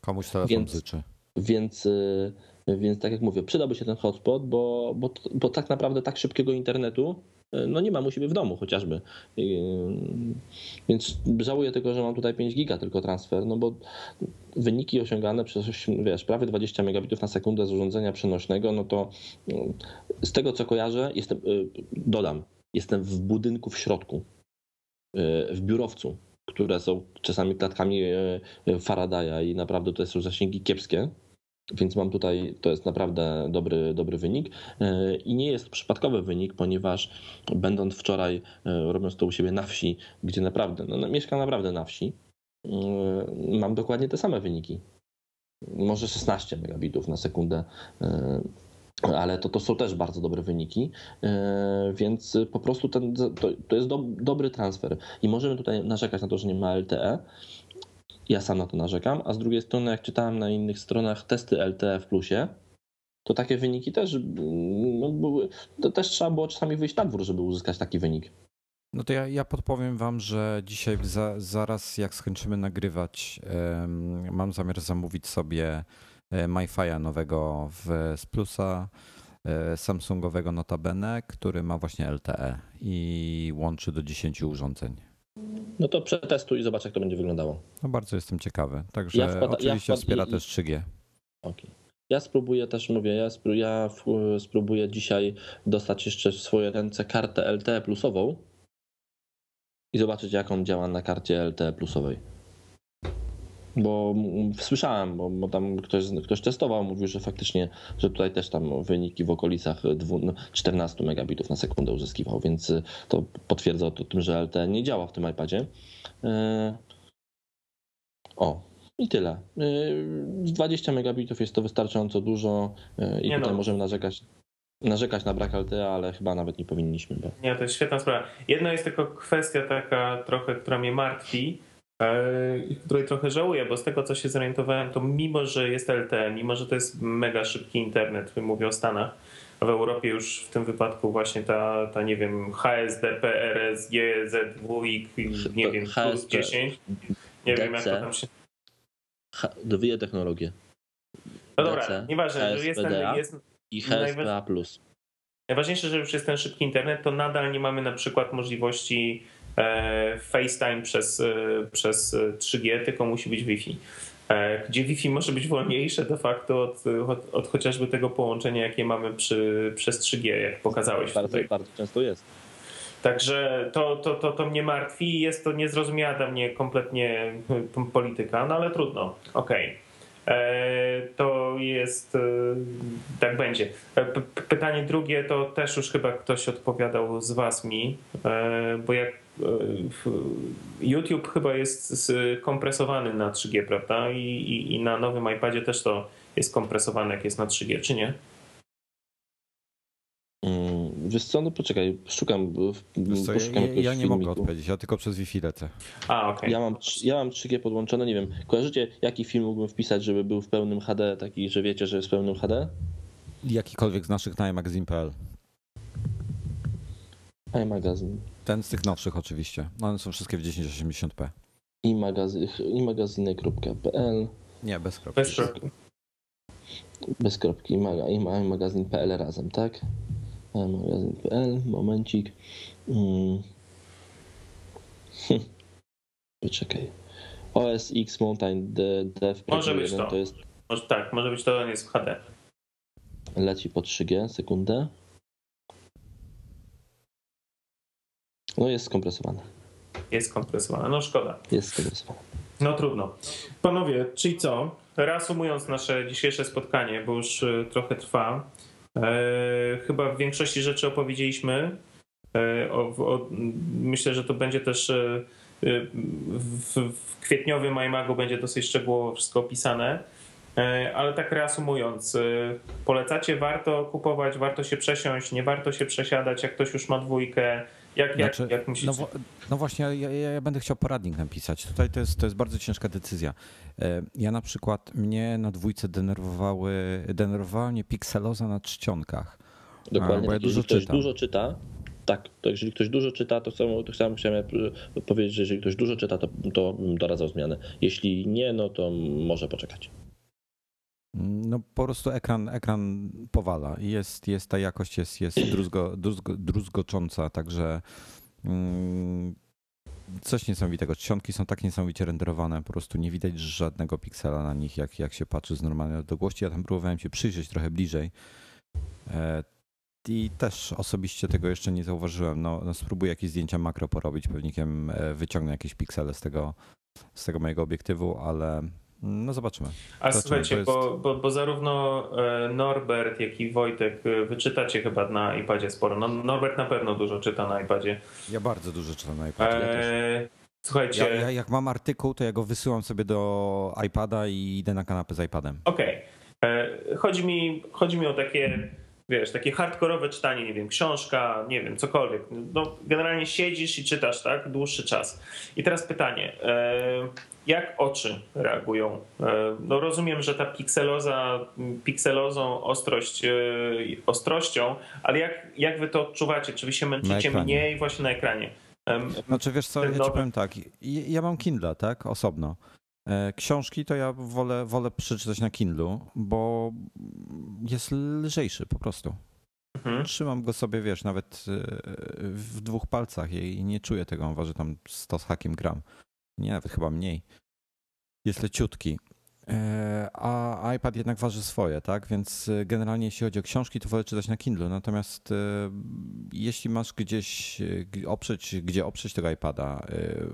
S1: Komuś telefon
S2: Więc-
S1: życzy.
S2: Więc, y, więc tak jak mówię, przydałby się ten hotspot, bo, bo, bo tak naprawdę tak szybkiego internetu no nie mam u siebie w domu chociażby. Y, Więc żałuję tylko, że mam tutaj 5 giga tylko transfer, no bo wyniki osiągane przez wiesz, prawie 20 megabitów na sekundę z urządzenia przenośnego, no to y, z tego co kojarzę, jestem, y, dodam, jestem w budynku w środku, w biurowcu, które są czasami klatkami Faradaya i naprawdę to są zasięgi kiepskie. Więc mam tutaj, to jest naprawdę dobry, dobry wynik. Yy, I nie jest przypadkowy wynik, ponieważ będąc wczoraj, yy, robiąc to u siebie na wsi, gdzie naprawdę, no, no, mieszkam naprawdę na wsi, yy, mam dokładnie te same wyniki. Może 16 megabitów na sekundę, ale to, to są też bardzo dobre wyniki, więc po prostu ten, to, to jest do, dobry transfer. I możemy tutaj narzekać na to, że nie ma LTE, ja sam na to narzekam, a z drugiej strony, jak czytałem na innych stronach testy LTE w plusie, to takie wyniki też mm, no, były. To też trzeba było czasami wyjść na dwór, żeby uzyskać taki wynik.
S1: No to ja, ja podpowiem wam, że dzisiaj za, zaraz jak skończymy nagrywać, mam zamiar zamówić sobie e, MiFi'a nowego w, z plusa, e, Samsungowego notabene, który ma właśnie LTE i łączy do 10 urządzeń.
S2: No to przetestuj i zobacz, jak to będzie wyglądało.
S1: No bardzo jestem ciekawy. Także
S2: Ja wpada- ja
S1: oczywiście
S2: wpad-
S1: wspiera
S2: i-
S1: też 3G.
S2: Okay. Ja spróbuję też, mówię, ja, spró- ja spróbuję dzisiaj dostać jeszcze w swoje ręce kartę LTE plusową i zobaczyć, jak on działa na karcie LTE plusowej. Bo słyszałem, bo, bo tam ktoś, ktoś testował, mówił, że faktycznie, że tutaj też tam wyniki w okolicach dwu, no, 14 megabitów na sekundę uzyskiwał, więc y, to potwierdza to tym, że LTE nie działa w tym iPadzie. Yy, O, I tyle. Y, 20 megabitów jest to wystarczająco dużo y, i
S3: Nie
S2: tutaj
S3: no.
S2: możemy narzekać, narzekać na brak LTE, ale chyba nawet nie powinniśmy. Bo...
S3: Nie, to jest świetna sprawa. Jedna jest tylko kwestia taka trochę, która mnie martwi której trochę żałuję, bo z tego co się zorientowałem, to mimo, że jest LTE, mimo, że to jest mega szybki internet, mówię o Stanach, a w Europie już w tym wypadku właśnie ta, ta nie wiem, HSDP, RSG, Z2, nie wiem, plus
S2: HSP,
S3: 10, nie wiem jak to tam się...
S2: Ha, dowije technologię.
S3: No dobra, nieważne, że jest ten, jest,
S2: I HSPA+.
S3: Najważniejsze, że już jest ten szybki internet, to nadal nie mamy na przykład możliwości e, FaceTime przez, e, przez e, 3G, tylko musi być Wi-Fi. E, Gdzie Wi-Fi może być wolniejsze de facto od, od, od chociażby tego połączenia, jakie mamy przy, przez 3G, jak pokazałeś
S2: Bardzo,
S3: tutaj.
S2: bardzo często jest.
S3: Także to, to, to, to mnie martwi i jest to niezrozumiała dla mnie kompletnie e, polityka, no ale trudno. Okej. E, To jest, e, tak będzie. E, p- Pytanie drugie to też już chyba ktoś odpowiadał z was mi, e, bo jak e, YouTube chyba jest skompresowany na 3G, prawda? I, i, I na nowym iPadzie też to jest kompresowane, jak jest na 3G, czy nie?
S2: Mm, Wiesz co, no poczekaj, szukam.
S1: co,
S2: poszukam
S1: ja, ja, nie mogę
S2: filmiku.
S1: odpowiedzieć, ja tylko przez Wi-Fi lecę.
S3: A, okej.
S2: Ja mam, ja mam 3G podłączone, nie wiem. Kojarzycie, jaki film mógłbym wpisać, żeby był w pełnym HD, taki, że wiecie, że jest w pełnym HD?
S1: Jakikolwiek z naszych na magazine.pl.
S2: iMagazine.
S1: Ten z tych nowszych oczywiście. No, One są wszystkie w 1080p.
S2: I magazyn, i
S1: Nie, bez kropki.
S3: Bez kropki.
S2: bez kropki, maga, i ma- magazyn.pl razem, tak? magazyn.pl, momencik. Mm. Poczekaj. OS X Mountain de- Dev
S3: Może być
S2: 1
S3: to.
S2: to jest
S3: Może, tak, może być to on jest w HD.
S2: leci po 3G, sekundę. No jest skompresowane.
S3: Jest kompresowane. No szkoda.
S2: Jest skompresowane.
S3: No trudno. Panowie, czyli co? Reasumując nasze dzisiejsze spotkanie, bo już e, trochę trwa, e, chyba w większości rzeczy opowiedzieliśmy. E, o, o, myślę, że to będzie też e, e, w, w kwietniowym iMagu będzie dosyć szczegółowo wszystko opisane. E, Ale tak reasumując, polecacie, warto kupować, warto się przesiąść, nie warto się przesiadać, jak ktoś już ma dwójkę. Jak, jak,
S1: Znaczy,
S3: jak?
S1: No, no właśnie, ja, ja, będę chciał poradnik napisać. Tutaj to jest, to jest bardzo ciężka decyzja. E, Ja na przykład, mnie na dwójce denerwowały, denerwowała mnie pikseloza na czcionkach.
S2: Dokładnie.
S1: bo ja
S2: tak.
S1: dużo
S2: ktoś
S1: czytam.
S2: dużo czyta, tak, to jeżeli ktoś dużo czyta, to samo, to samo chciałem e, powiedzieć, że jeżeli ktoś dużo czyta, to, to bym doradzał zmianę. Jeśli nie, no to może poczekać.
S1: No po prostu ekran, ekran powala jest, jest ta jakość jest, jest druzgo, druzgo, druzgocząca, także mm, coś niesamowitego. Czcionki są tak niesamowicie renderowane, po prostu nie widać żadnego piksela na nich, jak, jak się patrzy z normalnej odległości. Ja tam próbowałem się przyjrzeć trochę bliżej e, i też osobiście tego jeszcze nie zauważyłem. No, no spróbuję jakieś zdjęcia makro porobić, pewnikiem e, wyciągnę jakieś piksele z tego, z tego mojego obiektywu, ale no zobaczymy.
S3: A
S1: Zobaczymy,
S3: słuchajcie,
S1: jest-
S3: bo, bo, bo zarówno e, Norbert, jak i Wojtek e, wyczytacie chyba na iPadzie sporo. No, Norbert na pewno dużo czyta na iPadzie.
S1: Ja bardzo dużo czytam na iPadzie. Ja też.
S3: E, słuchajcie,
S1: Ja, ja, jak mam artykuł, to ja go wysyłam sobie do iPada i idę na kanapę z iPadem.
S3: okej. E, Chodzi, mi, chodzi mi o takie, wiesz, takie hardkorowe czytanie, nie wiem, książka, nie wiem, cokolwiek. No, generalnie siedzisz i czytasz, tak, dłuższy czas. I teraz pytanie, e, jak oczy reagują? E, No rozumiem, że ta pikseloza, pikselozą, ostrość, e, ostrością, ale jak, jak wy to odczuwacie? Czy wy się męczycie mniej właśnie na ekranie?
S1: Znaczy wiesz co, ja ci powiem tak, ja ja mam Kindle, tak, osobno. E, Książki to ja wolę, wolę przeczytać na Kindlu, bo jest lżejszy po prostu.
S3: mhm.
S1: Trzymam go sobie, wiesz, nawet e, w dwóch palcach i nie czuję tego, on waży tam 100 z hakiem gram. Nie, nawet chyba mniej. Jest leciutki. E, A iPad jednak waży swoje, tak? Więc e, generalnie jeśli chodzi o książki, to wolę czytać na Kindle. Natomiast e, jeśli masz gdzieś g- oprzeć, gdzie oprzeć tego iPada,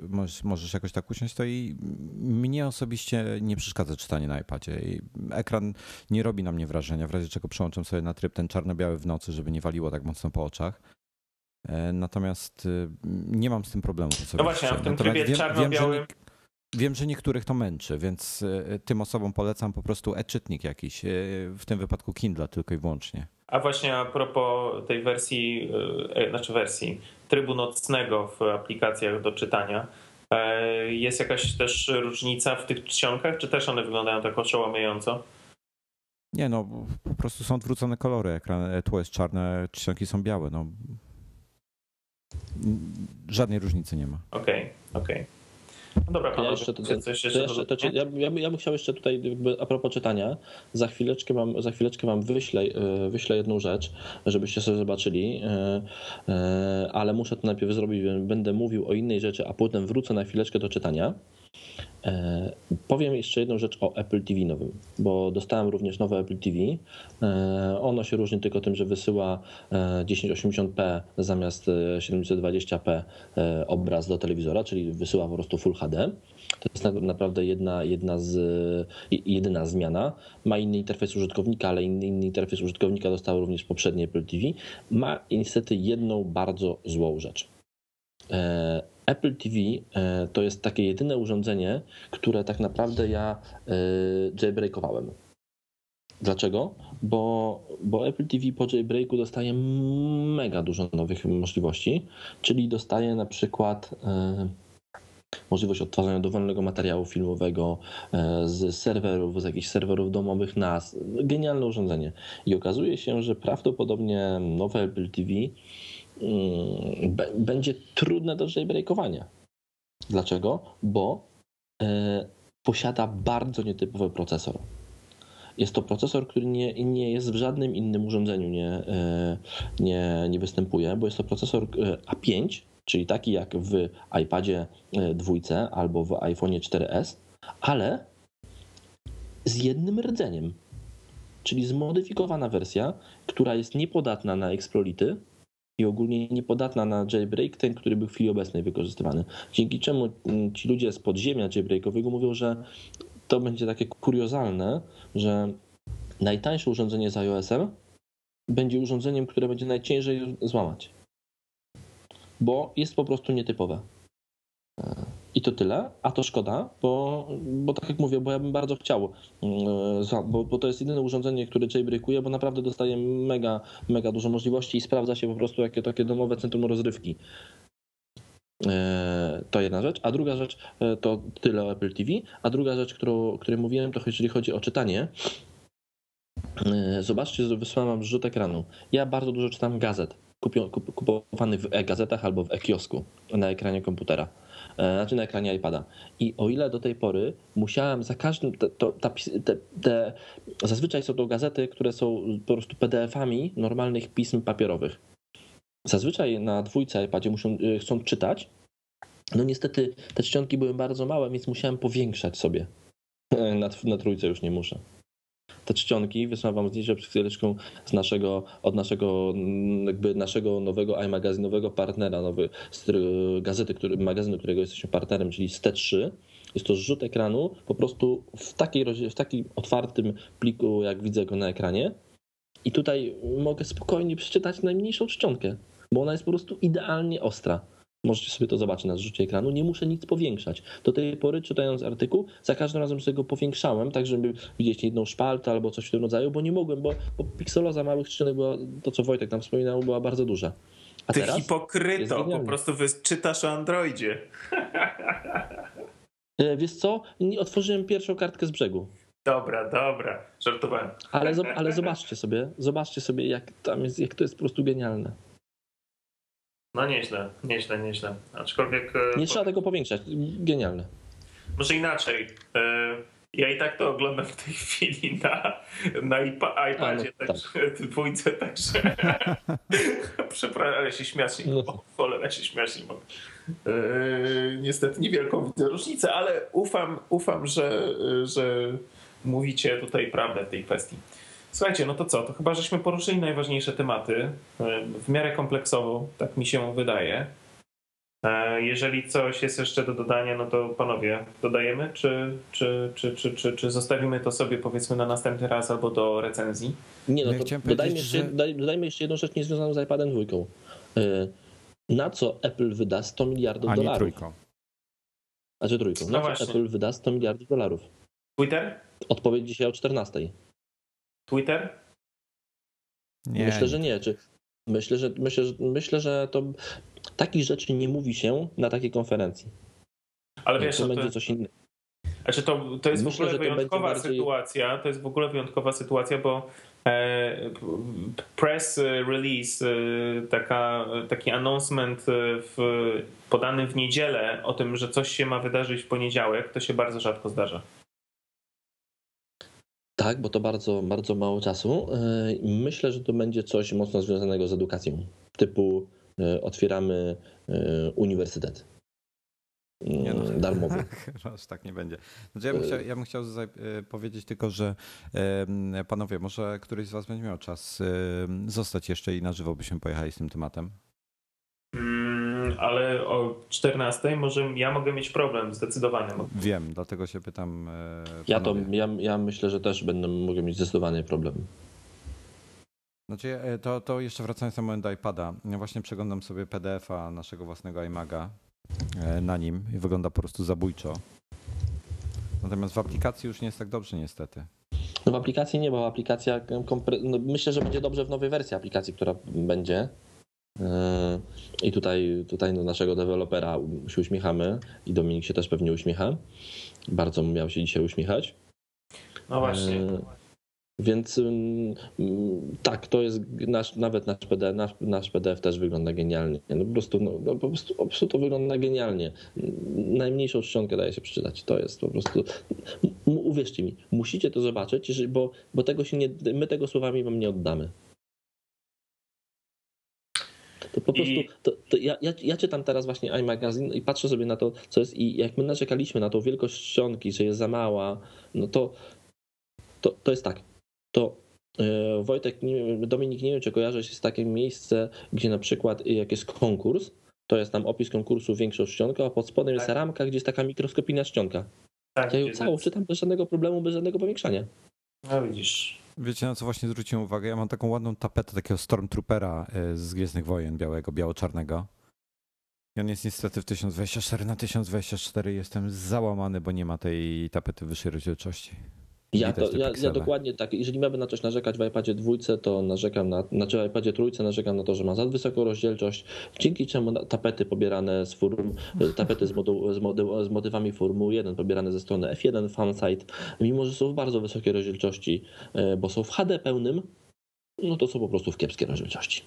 S1: możesz, możesz jakoś tak usiąść, to i mnie osobiście nie przeszkadza czytanie na iPadzie. I ekran nie robi na mnie wrażenia, w razie czego przełączam sobie na tryb ten czarno-biały w nocy, żeby nie waliło tak mocno po oczach. E, Natomiast nie mam z tym problemu.
S3: No właśnie, a w tym
S1: Natomiast
S3: trybie
S1: wiem, wiem,
S3: czarno-białym-
S1: nie- Wiem, że niektórych to męczy, więc e, tym osobom polecam po prostu e-czytnik jakiś, e, w tym wypadku Kindle tylko i wyłącznie.
S3: A właśnie a propos tej wersji, e, znaczy wersji trybu nocnego w aplikacjach do czytania, jest jakaś też różnica w tych czcionkach, czy też one wyglądają tak oszałamiająco?
S1: Nie, no po prostu są odwrócone kolory, ekran, tło jest czarne, czcionki są białe, no. Żadnej różnicy nie ma.
S3: Okej, okay, okej. Okay. No dobra,
S2: ja jeszcze, to, coś jeszcze, jeszcze to, ja, ja, ja bym chciał jeszcze tutaj jakby a propos czytania, za chwileczkę wam, za chwileczkę wam wyślę, e, wyślę jedną rzecz, żebyście sobie zobaczyli, e, e, ale muszę to najpierw zrobić, będę mówił o innej rzeczy, a potem wrócę na chwileczkę do czytania. E, powiem jeszcze jedną rzecz o Apple TV nowym, bo dostałem również nowe Apple TV. E, ono się różni tylko tym, że wysyła 1080p e, zamiast 720p obraz do telewizora, czyli wysyła po prostu Full HD. To jest naprawdę jedna, jedna z, jedyna zmiana. Ma inny interfejs użytkownika, ale inny, inny interfejs użytkownika dostał również poprzednie Apple TV. Ma niestety jedną bardzo złą rzecz Apple TV e, to jest takie jedyne urządzenie, które tak naprawdę ja e, jailbreakowałem. Dlaczego? Bo, bo Apple TV po jailbreaku dostaje mega dużo nowych możliwości, czyli dostaje na przykład e, możliwość odtwarzania dowolnego materiału filmowego z serwerów, z jakichś serwerów domowych NAS. Genialne urządzenie. I okazuje się, że prawdopodobnie nowe Apple TV będzie trudne do jailbreakowania. Dlaczego? Bo e, posiada bardzo nietypowy procesor. Jest to procesor, który nie, nie jest w żadnym innym urządzeniu nie, e, nie, nie występuje, bo jest to procesor e, A5, czyli taki jak w iPadzie dwójce albo w iPhone 4S, ale z jednym rdzeniem, czyli zmodyfikowana wersja, która jest niepodatna na eksplolity, i ogólnie niepodatna na jailbreak, ten, który był w chwili obecnej wykorzystywany. Dzięki czemu mm, ci ludzie z podziemia jailbreakowego mówią, że to będzie takie kuriozalne, że najtańsze urządzenie z iOS-em będzie urządzeniem, które będzie najciężej złamać. Bo jest po prostu nietypowe. I to tyle, a to szkoda, bo, bo tak jak mówię, bo ja bym bardzo chciał, mm, bo, bo to jest jedyne urządzenie, które jailbreakuje, bo naprawdę dostaje mega, mega dużo możliwości i sprawdza się po prostu jakie takie domowe centrum rozrywki. E, to jedna rzecz. A druga rzecz e, to tyle o Apple TV. A druga rzecz, którą, o której mówiłem, to jeżeli chodzi o czytanie. E, zobaczcie, wysłałem wam rzut ekranu. Ja bardzo dużo czytam gazet, kupowanych w e-gazetach albo w e-kiosku na ekranie komputera. E, znaczy na ekranie iPada. I o ile do tej pory musiałem za każdym, te, to, ta, te, te, zazwyczaj są to gazety, które są po prostu PDF-ami normalnych pism papierowych. Zazwyczaj na dwójce iPadzie muszą, e, chcą czytać. No niestety te czcionki były bardzo małe, więc musiałem powiększać sobie. Na, na trójce już nie muszę te czcionki. Wysyłam wam zdjęcie przed chwileczką z naszego, od naszego, mm, jakby naszego nowego iMagazynowego partnera, nowy, z gazety, który, magazynu, którego jesteśmy partnerem, czyli z T3. Jest to zrzut ekranu po prostu w, takiej, w takim otwartym pliku, jak widzę go na ekranie. I tutaj mogę spokojnie przeczytać najmniejszą czcionkę, bo ona jest po prostu idealnie ostra. Możecie sobie to zobaczyć na zrzucie ekranu. Nie muszę nic powiększać. Do tej pory, czytając artykuł, za każdym razem sobie go powiększałem, tak żeby widzieć jedną szpaltę albo coś w tym rodzaju, bo nie mogłem, bo, bo pikseloza małych czcionek była, to co Wojtek nam wspominał, była bardzo duża.
S3: A Ty hipokryto, po prostu czytasz o Androidzie.
S2: E, wiesz co? Otworzyłem pierwszą kartkę z brzegu.
S3: Dobra, dobra, żartowałem.
S2: Ale, ale zobaczcie sobie, zobaczcie sobie, jak tam jest, jak to jest po prostu genialne.
S3: No nieźle, nieźle, nieźle. Aczkolwiek...
S2: E, Nie trzeba tego powiększać. Genialne.
S3: Może inaczej. E, ja i tak to oglądam w tej chwili na, na iPadzie, no, także tak. dwójce, także przepraszam, ale się śmiać nie mogę. No. ale się śmiać nie mogę. E, niestety niewielką widzę różnicę, ale ufam, ufam że, że mówicie tutaj prawdę w tej kwestii. Słuchajcie, no to co? To chyba żeśmy poruszyli najważniejsze tematy e, w miarę kompleksowo, tak mi się wydaje. E, jeżeli coś jest jeszcze do dodania, no to panowie, dodajemy, czy, czy, czy, czy, czy, czy zostawimy to sobie powiedzmy na następny raz albo do recenzji?
S2: Nie, no to dodajmy jeszcze, że... dodajmy jeszcze jedną rzecz niezwiązaną z iPadem dwójką. E, na co Apple wyda 100 miliardów
S1: A
S2: dolarów?
S1: trójką.
S2: Znaczy trójką.
S3: No
S2: Znaczy
S3: właśnie.
S2: Apple wyda 100 miliardów dolarów.
S3: Twitter?
S2: Odpowiedź dzisiaj o 14.
S3: Twitter?
S1: Nie,
S2: myślę, że nie. Czy, myślę, że, myślę, że, myślę, że to takich rzeczy nie mówi się na takiej konferencji.
S3: Ale wiesz,
S2: to
S3: no
S2: będzie
S3: to,
S2: coś innego.
S3: znaczy to, to jest
S2: Myślę,
S3: w
S2: że
S3: ogóle
S2: to
S3: wyjątkowa
S2: bardziej-
S3: sytuacja. To jest w ogóle wyjątkowa sytuacja, bo e, press release, e, taka, taki announcement e, w, podany w niedzielę o tym, że coś się ma wydarzyć w poniedziałek, to się bardzo rzadko zdarza.
S2: Tak, bo to bardzo, bardzo mało czasu. Yy, Myślę, że to będzie coś mocno związanego z edukacją. Typu yy, otwieramy yy, uniwersytet.
S1: Nie no.
S2: Darmowy.
S1: Chyba aż tak nie będzie. Znaczy ja, bym chciał, ja bym chciał e, powiedzieć tylko, że panowie, może któryś z was będzie miał czas zostać jeszcze i na żywo byśmy pojechali z tym tematem.
S3: Mm, ale o 14 może ja mogę mieć problem, zdecydowany.
S1: Wiem, dlatego się pytam. e,
S2: Ja, to,
S1: panowie.
S2: ja, ja myślę, że też będę mogę mieć zdecydowany problem.
S1: Znaczy, e, to, to jeszcze wracając na moment do iPada, ja właśnie przeglądam sobie PDF-a naszego własnego iMaga e, na nim i wygląda po prostu zabójczo. Natomiast w aplikacji już nie jest tak dobrze niestety.
S2: No w aplikacji nie, bo aplikacja, kompre- no myślę, że będzie dobrze w nowej wersji aplikacji, która będzie. Yy, I tutaj, tutaj do naszego dewelopera się uśmiechamy i Dominik się też pewnie uśmiecha. Bardzo miał się dzisiaj uśmiechać.
S3: No właśnie.
S2: Yy, Więc tak, to jest nasz, nawet nasz PDF, nasz, nasz PDF też wygląda genialnie. No po, prostu, no, no po, prostu, po prostu to wygląda genialnie. Najmniejszą czcionkę daje się przeczytać. To jest po prostu. Uwierzcie mi, musicie to zobaczyć, bo, bo tego się nie, my tego słowami wam nie oddamy. To po prostu,
S3: I-
S2: to, to ja, ja, ja czytam teraz właśnie iMagazine i patrzę sobie na to, co jest i jak my narzekaliśmy na tą wielkość czcionki, że jest za mała, no to to, to jest tak. To e, Wojtek, nie, Dominik, nie wiem, czy kojarzysz, jest takie miejsce, gdzie na przykład jak jest konkurs, to jest tam opis konkursu większą czcionką, a pod spodem jest
S3: Tak.
S2: ramka, gdzie jest taka mikroskopijna czcionka.
S3: Tak,
S2: Ja ją całą czytam bez żadnego problemu, bez żadnego powiększania.
S3: No widzisz.
S1: Wiecie na co właśnie zwróciłem uwagę? Ja mam taką ładną tapetę takiego Stormtroopera e, z Gwiezdnych Wojen, białego, biało-czarnego. I on jest niestety w 1024 na 1024 jestem załamany, bo nie ma tej tapety wyższej rozdzielczości.
S2: Ja, to, ja, ja dokładnie tak. Jeżeli miałbym na coś narzekać w iPadzie dwójce, to narzekam na, znaczy w iPadzie trójce narzekam na to, że ma za wysoką rozdzielczość, dzięki czemu tapety pobierane z form, tapety z, modu, z, mody, z motywami Formuły 1 pobierane ze strony F1 Fansite, mimo że są w bardzo wysokiej rozdzielczości, e, bo są w HD pełnym, no to są po prostu w kiepskiej rozdzielczości.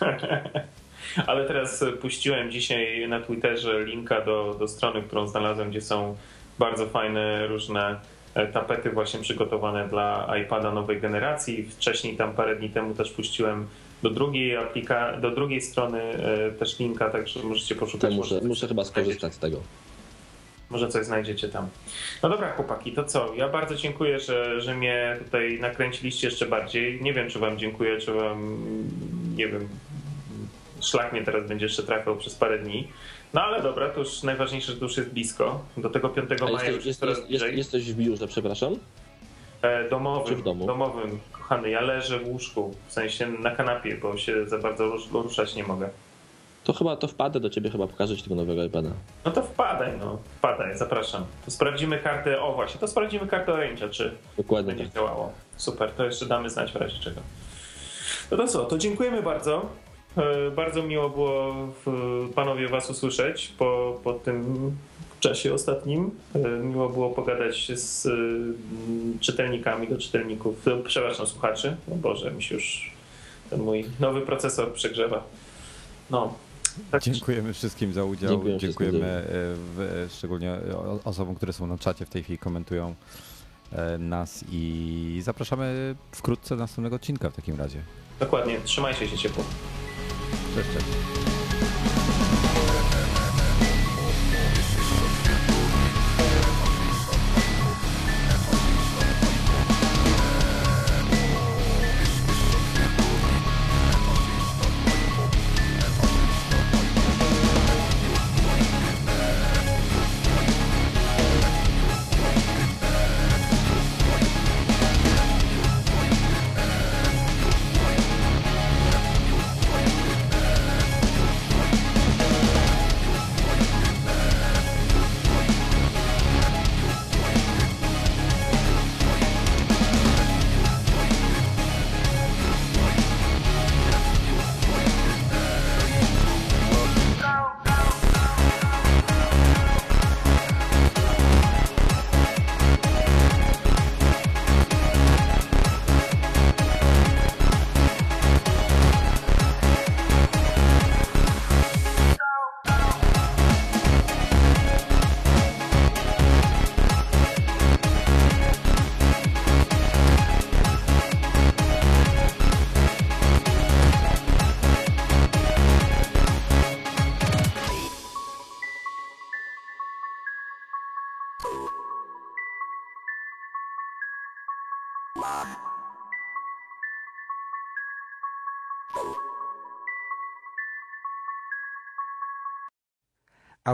S3: Ale teraz puściłem dzisiaj na Twitterze linka do, do strony, którą znalazłem, gdzie są bardzo fajne różne tapety właśnie przygotowane dla iPada nowej generacji. Wcześniej tam parę dni temu też puściłem do drugiej aplika, do drugiej strony e, też linka, także możecie
S2: To
S3: poszukać.
S2: muszę,
S3: może,
S2: muszę chyba skorzystać z tego.
S3: może coś znajdziecie tam. No dobra, chłopaki, to co? Ja bardzo dziękuję, że, że mnie tutaj nakręciliście jeszcze bardziej. Nie wiem, czy wam dziękuję, czy wam, nie wiem, szlak mnie teraz będzie jeszcze trafiał przez parę dni. No ale dobra, to już najważniejsze, że to już jest blisko. Do tego 5
S2: A
S3: maja
S2: jesteś,
S3: jest
S2: jest, jest, jesteś w biurze, przepraszam?
S3: E, Domowym,
S2: Czy w domu?
S3: domowym, kochany. Ja leżę w łóżku, w sensie na kanapie, bo się za bardzo rusz- ruszać nie mogę.
S2: To chyba to wpadę do ciebie, chyba pokażę ci tego nowego iPada.
S3: No to wpadaj, no. Wpadaj, zapraszam. To sprawdzimy kartę, o właśnie, to sprawdzimy kartę Orange'a, czy
S2: Dokładnie
S3: będzie
S2: tak.
S3: działało. Super, to jeszcze damy znać w razie czego. No to co, to dziękujemy bardzo. E, Bardzo miło było panowie was usłyszeć po, po tym czasie ostatnim. E, Miło było pogadać z e, czytelnikami do czytelników, przepraszam, słuchaczy. O Boże, mi się już ten mój nowy procesor przegrzewa. No. Tak,
S1: Dziękujemy wszystkim za udział.
S2: Dziękuję
S1: Dziękujemy w, szczególnie osobom, które są na czacie w tej chwili, komentują nas i zapraszamy wkrótce do następnego odcinka w takim razie.
S3: Dokładnie, trzymajcie się ciepło.
S1: system.